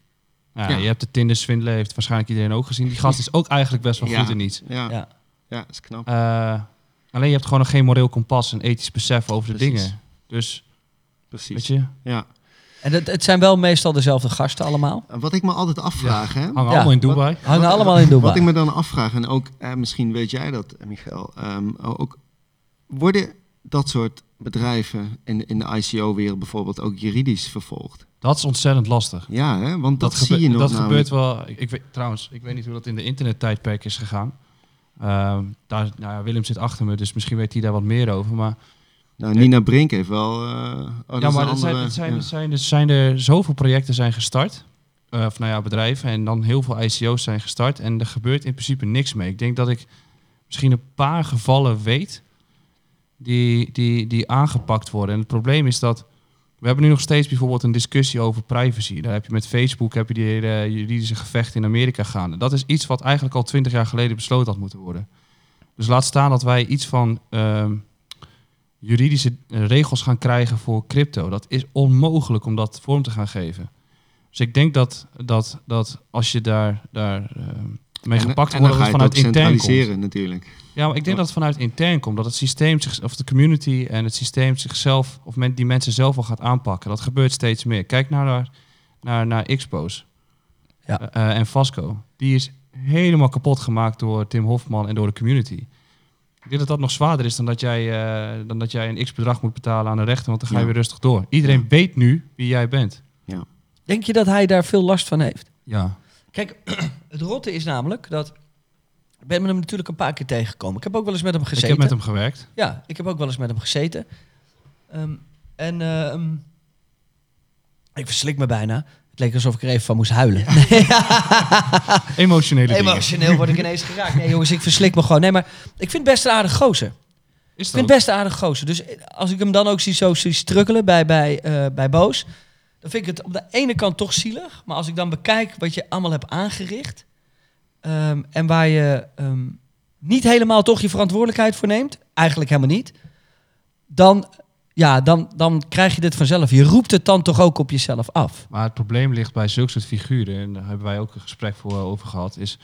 Ja, Ja. Je hebt de Tinder swindelen, heeft waarschijnlijk iedereen ook gezien. Die gast is ook eigenlijk best wel Ja. goed in iets. Ja, ja. Ja. dat is knap. Eh, alleen je hebt gewoon nog geen moreel kompas en ethisch besef over de dingen. Dus, Precies. weet je, Ja. En het, het zijn wel meestal dezelfde gasten allemaal. En Wat ik me altijd afvraag, hè? hangen Ja. allemaal in Dubai. Hangen Wat- allemaal in Dubai. Wat ik me dan afvraag, en ook eh, misschien weet jij dat, eh, Michael, ehm, ook, worden dat soort bedrijven in, in de ICO-wereld bijvoorbeeld ook juridisch vervolgd? Dat is ontzettend lastig. Ja, hè? want dat, zie je nog Dat namelijk. gebeurt wel. Ik, ik weet, trouwens, ik weet niet hoe dat in de internettijdperk is gegaan. Ehm, daar, nou ja, Willem zit achter me, dus misschien weet hij daar wat meer over. Maar, Nou, Nina Brink heeft wel... oh, dat ja, maar het zijn, het zijn, ja. het zijn, dus zijn er zoveel projecten zijn gestart. eh, of nou ja, bedrijven. En dan heel veel ICO's zijn gestart. En er gebeurt in principe niks mee. Ik denk dat ik misschien een paar gevallen weet die, die, die aangepakt worden. En het probleem is dat we hebben nu nog steeds bijvoorbeeld een discussie over privacy. Daar heb je met Facebook heb je die hele juridische gevecht in Amerika gaande. Dat is iets wat eigenlijk al twintig jaar geleden besloten had moeten worden. Dus laat staan dat wij iets van ehm, juridische eh, regels gaan krijgen voor crypto. Dat is onmogelijk om dat vorm te gaan geven. Dus ik denk dat, dat, dat als je daar, daar ehm, mee En- gepakt en wordt, dan dat ga het je het vanuit ook intern komt. centraliseren natuurlijk. Ja, maar ik denk dat het vanuit intern komt. Dat het systeem, zich, of de community en het systeem zichzelf, of men, die mensen zelf al gaat aanpakken. Dat gebeurt steeds meer. Kijk nou naar, naar, naar Expos Ja. Eh, eh, en Vasco. Die is helemaal kapot gemaakt door Tim Hofman en door de community. Ik denk dat dat nog zwaarder is dan dat jij, eh, dan dat jij een x-bedrag moet betalen aan de rechter, want dan ga je Ja. weer rustig door. Iedereen Ja. weet nu wie jij bent. Denk je dat hij daar veel last van heeft? Ja. Kijk, het rotte is namelijk dat Ik ben hem natuurlijk een paar keer tegengekomen. Ik heb ook wel eens met hem gezeten. Ik heb met hem gewerkt. Ja, ik heb ook wel eens met hem gezeten. Ehm, en ehm, ik verslik me bijna. Het leek alsof ik er even van moest huilen. Nee, Emotionele dingen. Emotioneel word ik ineens geraakt. Nee jongens, ik verslik me gewoon. Nee, maar ik vind het best een aardig gozer. Is Ik vind het best een aardig gozer. Dus als ik hem dan ook zie zo zie strukkelen bij, bij, eh, bij Boos... dan vind ik het op de ene kant toch zielig. Maar als ik dan bekijk wat je allemaal hebt aangericht... ehm, en waar je ehm, niet helemaal toch je verantwoordelijkheid voor neemt... eigenlijk helemaal niet... dan, ja, dan, dan krijg je dit vanzelf. Je roept het dan toch ook op jezelf af. Maar het probleem ligt bij zulke soort figuren, en daar hebben wij ook een gesprek voor eh, over gehad, is...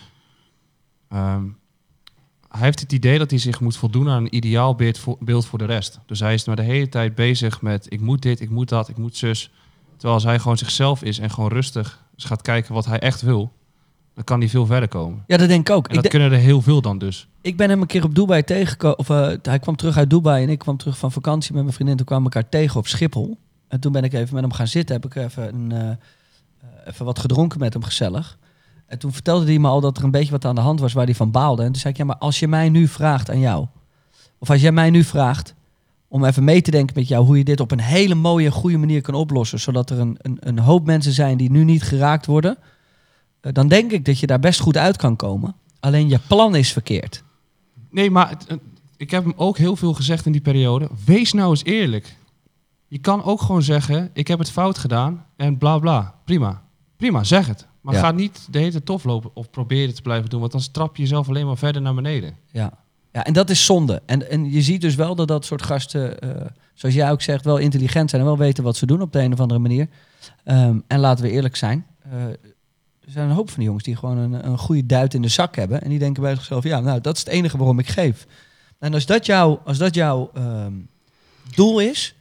ehm, hij heeft het idee dat hij zich moet voldoen aan een ideaal beeld voor, beeld voor de rest. Dus hij is maar de hele tijd bezig met ik moet dit, ik moet dat, ik moet zus. Terwijl als hij gewoon zichzelf is en gewoon rustig eens gaat kijken wat hij echt wil, dan kan hij veel verder komen. Ja, dat denk ik ook. En Ik, dat kunnen er heel veel dan dus. ik ben hem een keer op Dubai tegengekomen. Of eh, hij kwam terug uit Dubai en ik kwam terug van vakantie met mijn vriendin. Toen kwamen we elkaar tegen op Schiphol. En toen ben ik even met hem gaan zitten. Heb ik even, een, eh, eh, even wat gedronken met hem, gezellig. En toen vertelde hij me al dat er een beetje wat aan de hand was waar hij van baalde. En toen zei ik, ja, maar als je mij nu vraagt aan jou... Of als jij mij nu vraagt om even mee te denken met jou... hoe je dit op een hele mooie, goede manier kan oplossen... zodat er een, een, een hoop mensen zijn die nu niet geraakt worden... eh, dan denk ik dat je daar best goed uit kan komen. Alleen je plan is verkeerd. Nee, maar het- het- ik heb hem ook heel veel gezegd in die periode. Wees nou eens eerlijk. Je kan ook gewoon zeggen, ik heb het fout gedaan en bla bla. Prima. Prima, zeg het. Maar Ja. ga niet de hele tijd tof lopen of probeer het te blijven doen, want dan trap je jezelf alleen maar verder naar beneden. Ja. Ja, en dat is zonde. En, en je ziet dus wel dat dat soort gasten, eh, zoals jij ook zegt, wel intelligent zijn en wel weten wat ze doen op de een of andere manier. Ehm, en laten we eerlijk zijn. eh, er zijn een hoop van die jongens die gewoon een, een goede duit in de zak hebben. En die denken bij zichzelf, ja, nou, dat is het enige waarom ik geef. En als dat, jouw als dat jouw ehm, doel is,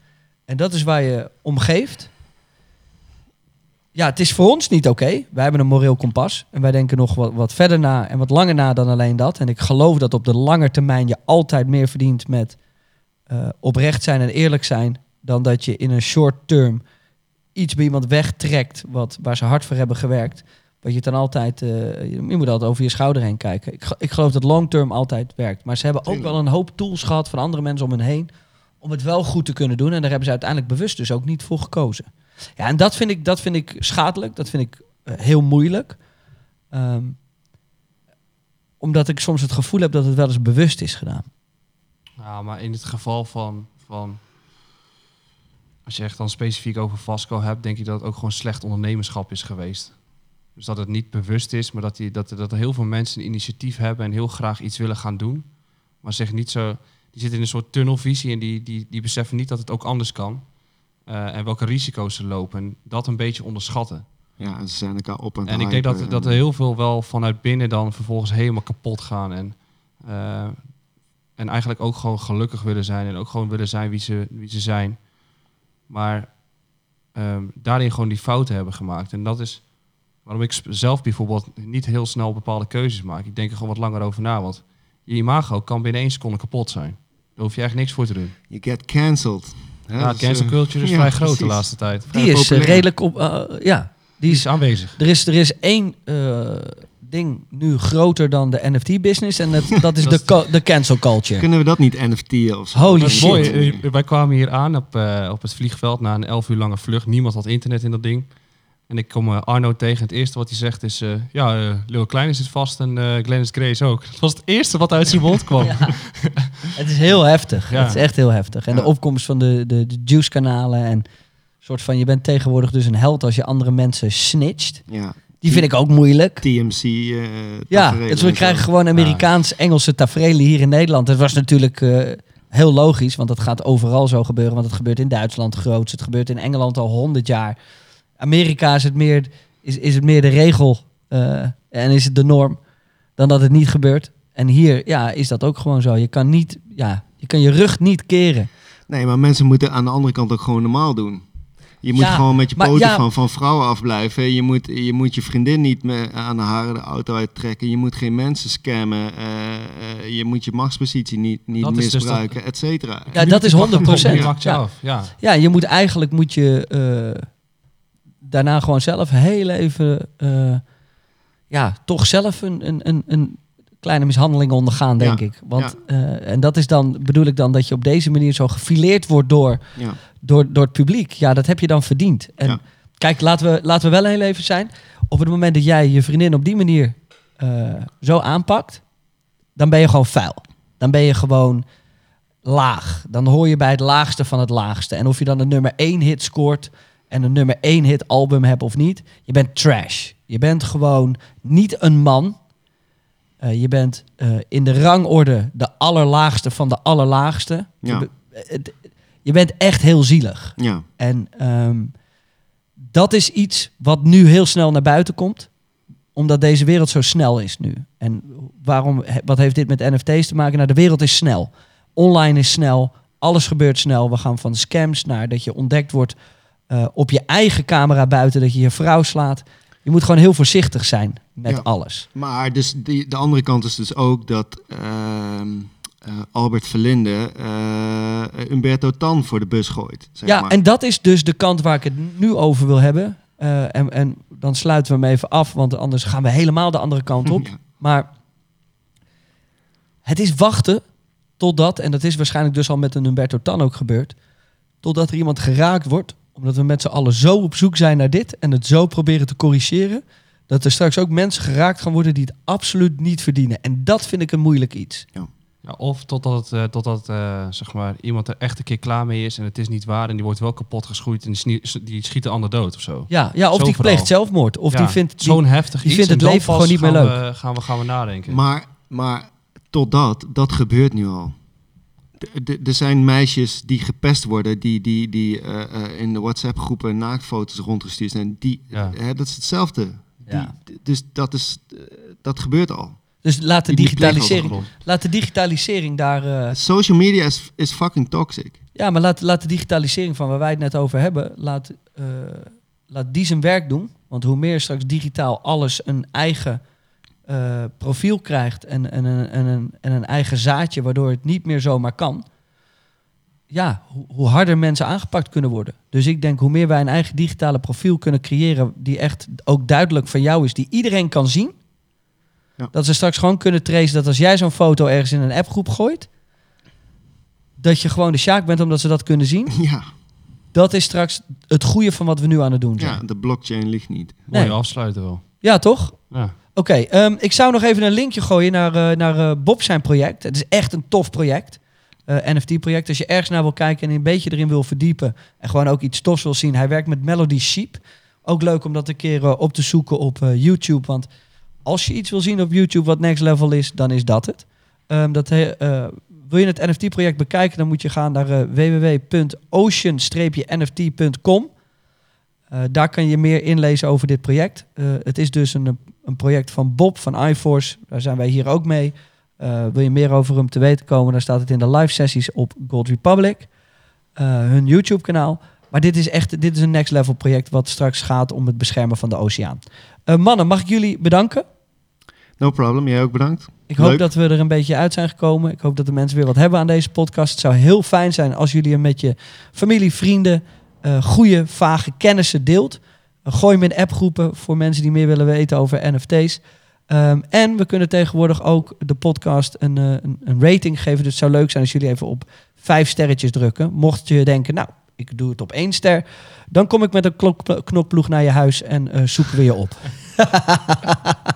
en dat is waar je om geeft... Ja, het is voor ons niet oké. Wij hebben een moreel kompas. En wij denken nog wat, wat verder na en wat langer na dan alleen dat. En ik geloof dat op de lange termijn je altijd meer verdient met eh, oprecht zijn en eerlijk zijn. Dan dat je in een short term iets bij iemand wegtrekt wat, waar ze hard voor hebben gewerkt. Wat je dan altijd, eh, je moet altijd over je schouder heen kijken. Ik, ik geloof dat long term altijd werkt. Maar ze hebben ook wel een hoop tools gehad van andere mensen om hen heen. Om het wel goed te kunnen doen. En daar hebben ze uiteindelijk bewust dus ook niet voor gekozen. Ja, en dat vind ik, dat vind ik schadelijk. Dat vind ik eh, heel moeilijk. Ehm, omdat ik soms het gevoel heb dat het wel eens bewust is gedaan. Ja, maar in het geval van, van als je echt dan specifiek over Vasco hebt, denk ik dat het ook gewoon slecht ondernemerschap is geweest. Dus dat het niet bewust is, maar dat, die, dat, dat heel veel mensen een initiatief hebben en heel graag iets willen gaan doen. Maar zich niet zo, die zitten in een soort tunnelvisie en die, die, die beseffen niet dat het ook anders kan. Eh, en welke risico's ze lopen. En dat een beetje onderschatten. Ja, en ze zijn elkaar op aan het En ik denk dat, dat er en- heel veel wel vanuit binnen dan vervolgens helemaal kapot gaan. En, eh, en eigenlijk ook gewoon gelukkig willen zijn. En ook gewoon willen zijn wie ze, wie ze zijn. Maar ehm, daarin gewoon die fouten hebben gemaakt. En dat is waarom ik zelf bijvoorbeeld niet heel snel bepaalde keuzes maak. Ik denk er gewoon wat langer over na. Want je imago kan binnen één seconde kapot zijn. Daar hoef je echt niks voor te doen. You get cancelled. Ja, dus, cancel eh, culture is ja, vrij groot de laatste tijd. Vrij Die is eh, populair. redelijk op. eh, ja, die Die is, is aanwezig. er, is, er is één eh, ding nu groter dan de NFT-business. En dat, dat is Dat de, co- de cancel culture. Kunnen we dat niet NFT'en of zo? Holy Dat shit. mooi. Wij kwamen hier aan op, op het vliegveld na een 11 uur lange vlucht. Niemand had internet in dat ding. En ik kom eh, Arno tegen. Het eerste wat hij zegt is... eh, ja, eh Lil Klein zit vast en eh Glennis Grace ook. Dat was het eerste wat uit zijn mond kwam. Ja. Het is heel heftig. Ja. Het is echt heel heftig. En de opkomst van de, de, de juice-kanalen en soort van... Je bent tegenwoordig dus een held als je andere mensen snitcht. Ja, Die vind ik ook moeilijk. TMC. Ja, dus we en krijgen gewoon Amerikaans-Engelse tafereelen hier in Nederland. Het was natuurlijk eh, heel logisch, want dat gaat overal zo gebeuren. Want het gebeurt in Duitsland groots, het gebeurt in Engeland al honderd jaar. Amerika is het meer, is, is het meer de regel eh, en is het de norm dan dat het niet gebeurt. En hier ja, is dat ook gewoon zo. Je kan, niet, ja, je kan je rug niet keren. Nee, maar mensen moeten aan de andere kant ook gewoon normaal doen. Je moet Ja, gewoon met je maar poten ja- van, van vrouwen afblijven. Je moet, je moet je vriendin niet me- aan de haren de auto uittrekken. Je moet geen mensen scammen. eh, eh, je moet je machtspositie niet, niet Dat dus misbruiken, et cetera. Ja, dat is 100 Die procent. Ja. af. Ja. Ja, je moet eigenlijk moet je eh, daarna gewoon zelf heel even, eh, ja, toch zelf een, een, een, een kleine mishandeling ondergaan, denk Ja, ik. Want, eh, en dat is dan, bedoel ik dan, dat je op deze manier zo gefileerd wordt door, Ja. door, door het publiek. Ja, dat heb je dan verdiend. En kijk, laten we, laten we wel heel even zijn. Op het moment dat jij je vriendin op die manier eh, zo aanpakt, dan ben je gewoon vuil. Dan ben je gewoon laag. Dan hoor je bij het laagste van het laagste. En of je dan een nummer 1 hit scoort en een nummer 1 hit album hebt of niet, je bent trash. Je bent gewoon niet een man. Eh, je bent eh, in de rangorde de allerlaagste van de allerlaagste. Ja. Je, be- het- je bent echt heel zielig. Ja. En ehm, dat is iets wat nu heel snel naar buiten komt. Omdat deze wereld zo snel is nu. En waarom, wat heeft dit met NFT's te maken? Nou, de wereld is snel. Online is snel. Alles gebeurt snel. We gaan van scams naar dat je ontdekt wordt eh, op je eigen camera buiten. Dat je je vrouw slaat. Je moet gewoon heel voorzichtig zijn met Ja. alles. Maar dus die, de andere kant is dus ook dat ehm, eh, Albert Verlinde eh, Umberto Tan voor de bus gooit. Zeg ja, maar. en dat is dus de kant waar ik het nu over wil hebben. En, en dan sluiten we hem even af, want anders gaan we helemaal de andere kant op. Ja. Maar het is wachten totdat, en dat is waarschijnlijk dus al met een Humberto Tan ook gebeurd, totdat er iemand geraakt wordt, omdat we met z'n allen zo op zoek zijn naar dit en het zo proberen te corrigeren, dat er straks ook mensen geraakt gaan worden die het absoluut niet verdienen. En dat vind ik een moeilijk iets. Ja, of totdat, het, eh, totdat eh, zeg maar, iemand er echt een keer klaar mee is en het is niet waar en die wordt wel kapot geschoeid en die, die schiet de ander dood of zo. Ja, ja of Zo die vooral. pleegt zelfmoord, of Ja, die vindt... die- zo'n heftig die iets. vindt het leven gewoon niet meer gaan leuk. We, gaan, we, gaan we nadenken. Maar, maar totdat, dat gebeurt nu al. Er zijn meisjes die gepest worden, die, die, die eh, eh, in de WhatsApp-groepen naaktfoto's rondgestuurd zijn. Die, Ja. dat is hetzelfde. Ja. Die, d- dus dat, is, eh, dat gebeurt al. Dus laat de Die- digitalisering, laat de digitalisering daar... Social media is, is fucking toxic. Ja, maar laat, laat de digitalisering van waar wij het net over hebben, laat, laat die zijn werk doen. Want hoe meer straks digitaal alles een eigen eh, profiel krijgt en, en, een- en, een, en een eigen zaadje, waardoor het niet meer zomaar kan. Ja, hoe, hoe harder mensen aangepakt kunnen worden. Dus ik denk hoe meer wij een eigen digitale profiel kunnen creëren, die echt ook duidelijk van jou is, die iedereen kan zien. Ja. Dat ze straks gewoon kunnen tracen dat als jij zo'n foto ergens in een appgroep gooit, dat je gewoon de Sjaak bent omdat ze dat kunnen zien. Ja, Dat is straks het goede van wat we nu aan het doen zijn. ja, de blockchain ligt niet. Nee. afsluiten wel. Ja, toch? Ja. Oké, ehm, ik zou nog even een linkje gooien naar, eh, naar eh, Bob zijn project. Het is echt een tof project. Eh, NFT-project. Als je ergens naar wil kijken en een beetje erin wil verdiepen. En gewoon ook iets tofs wil zien. Hij werkt met Melody Sheep. Ook leuk om dat een keer op te zoeken op YouTube. Want als je iets wil zien op YouTube wat next level is, dan is dat het. Ehm, dat wil je het NFT-project bekijken, dan moet je gaan naar www.ocean-nft.com. Daar kan je meer inlezen over dit project. Het is dus een, een project van Bob van iForce. Daar zijn wij hier ook mee. Eh, wil je meer over hem te weten komen, dan staat het in de live sessies op Gold Republic. eh, hun YouTube kanaal. Maar dit is echt dit is een next level project wat straks gaat om het beschermen van de oceaan. Eh, mannen, mag ik jullie bedanken? No problem, jij ook bedankt. Ik hoop Leuk. dat we er een beetje uit zijn gekomen. Ik hoop dat de mensen weer wat hebben aan deze podcast. Het zou heel fijn zijn als jullie hem met je familie, vrienden, eh goede, vage kennissen deelt. Uh, gooi hem in appgroepen voor mensen die meer willen weten over NFT's. Ehm, en we kunnen tegenwoordig ook de podcast een, eh, een, een rating geven. Dus het zou leuk zijn als jullie even op vijf sterretjes drukken. Mocht je denken, nou, ik doe het op één ster. Dan kom ik met een knokploeg naar je huis en eh, zoeken we je op.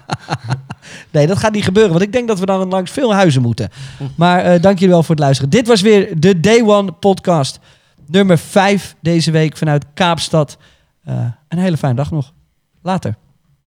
Nee, dat gaat niet gebeuren. Want ik denk dat we dan langs veel huizen moeten. Maar eh, dank jullie wel voor het luisteren. Dit was weer de Day One podcast. Nummer 5 deze week vanuit Kaapstad. Eh, een hele fijne dag nog. Later.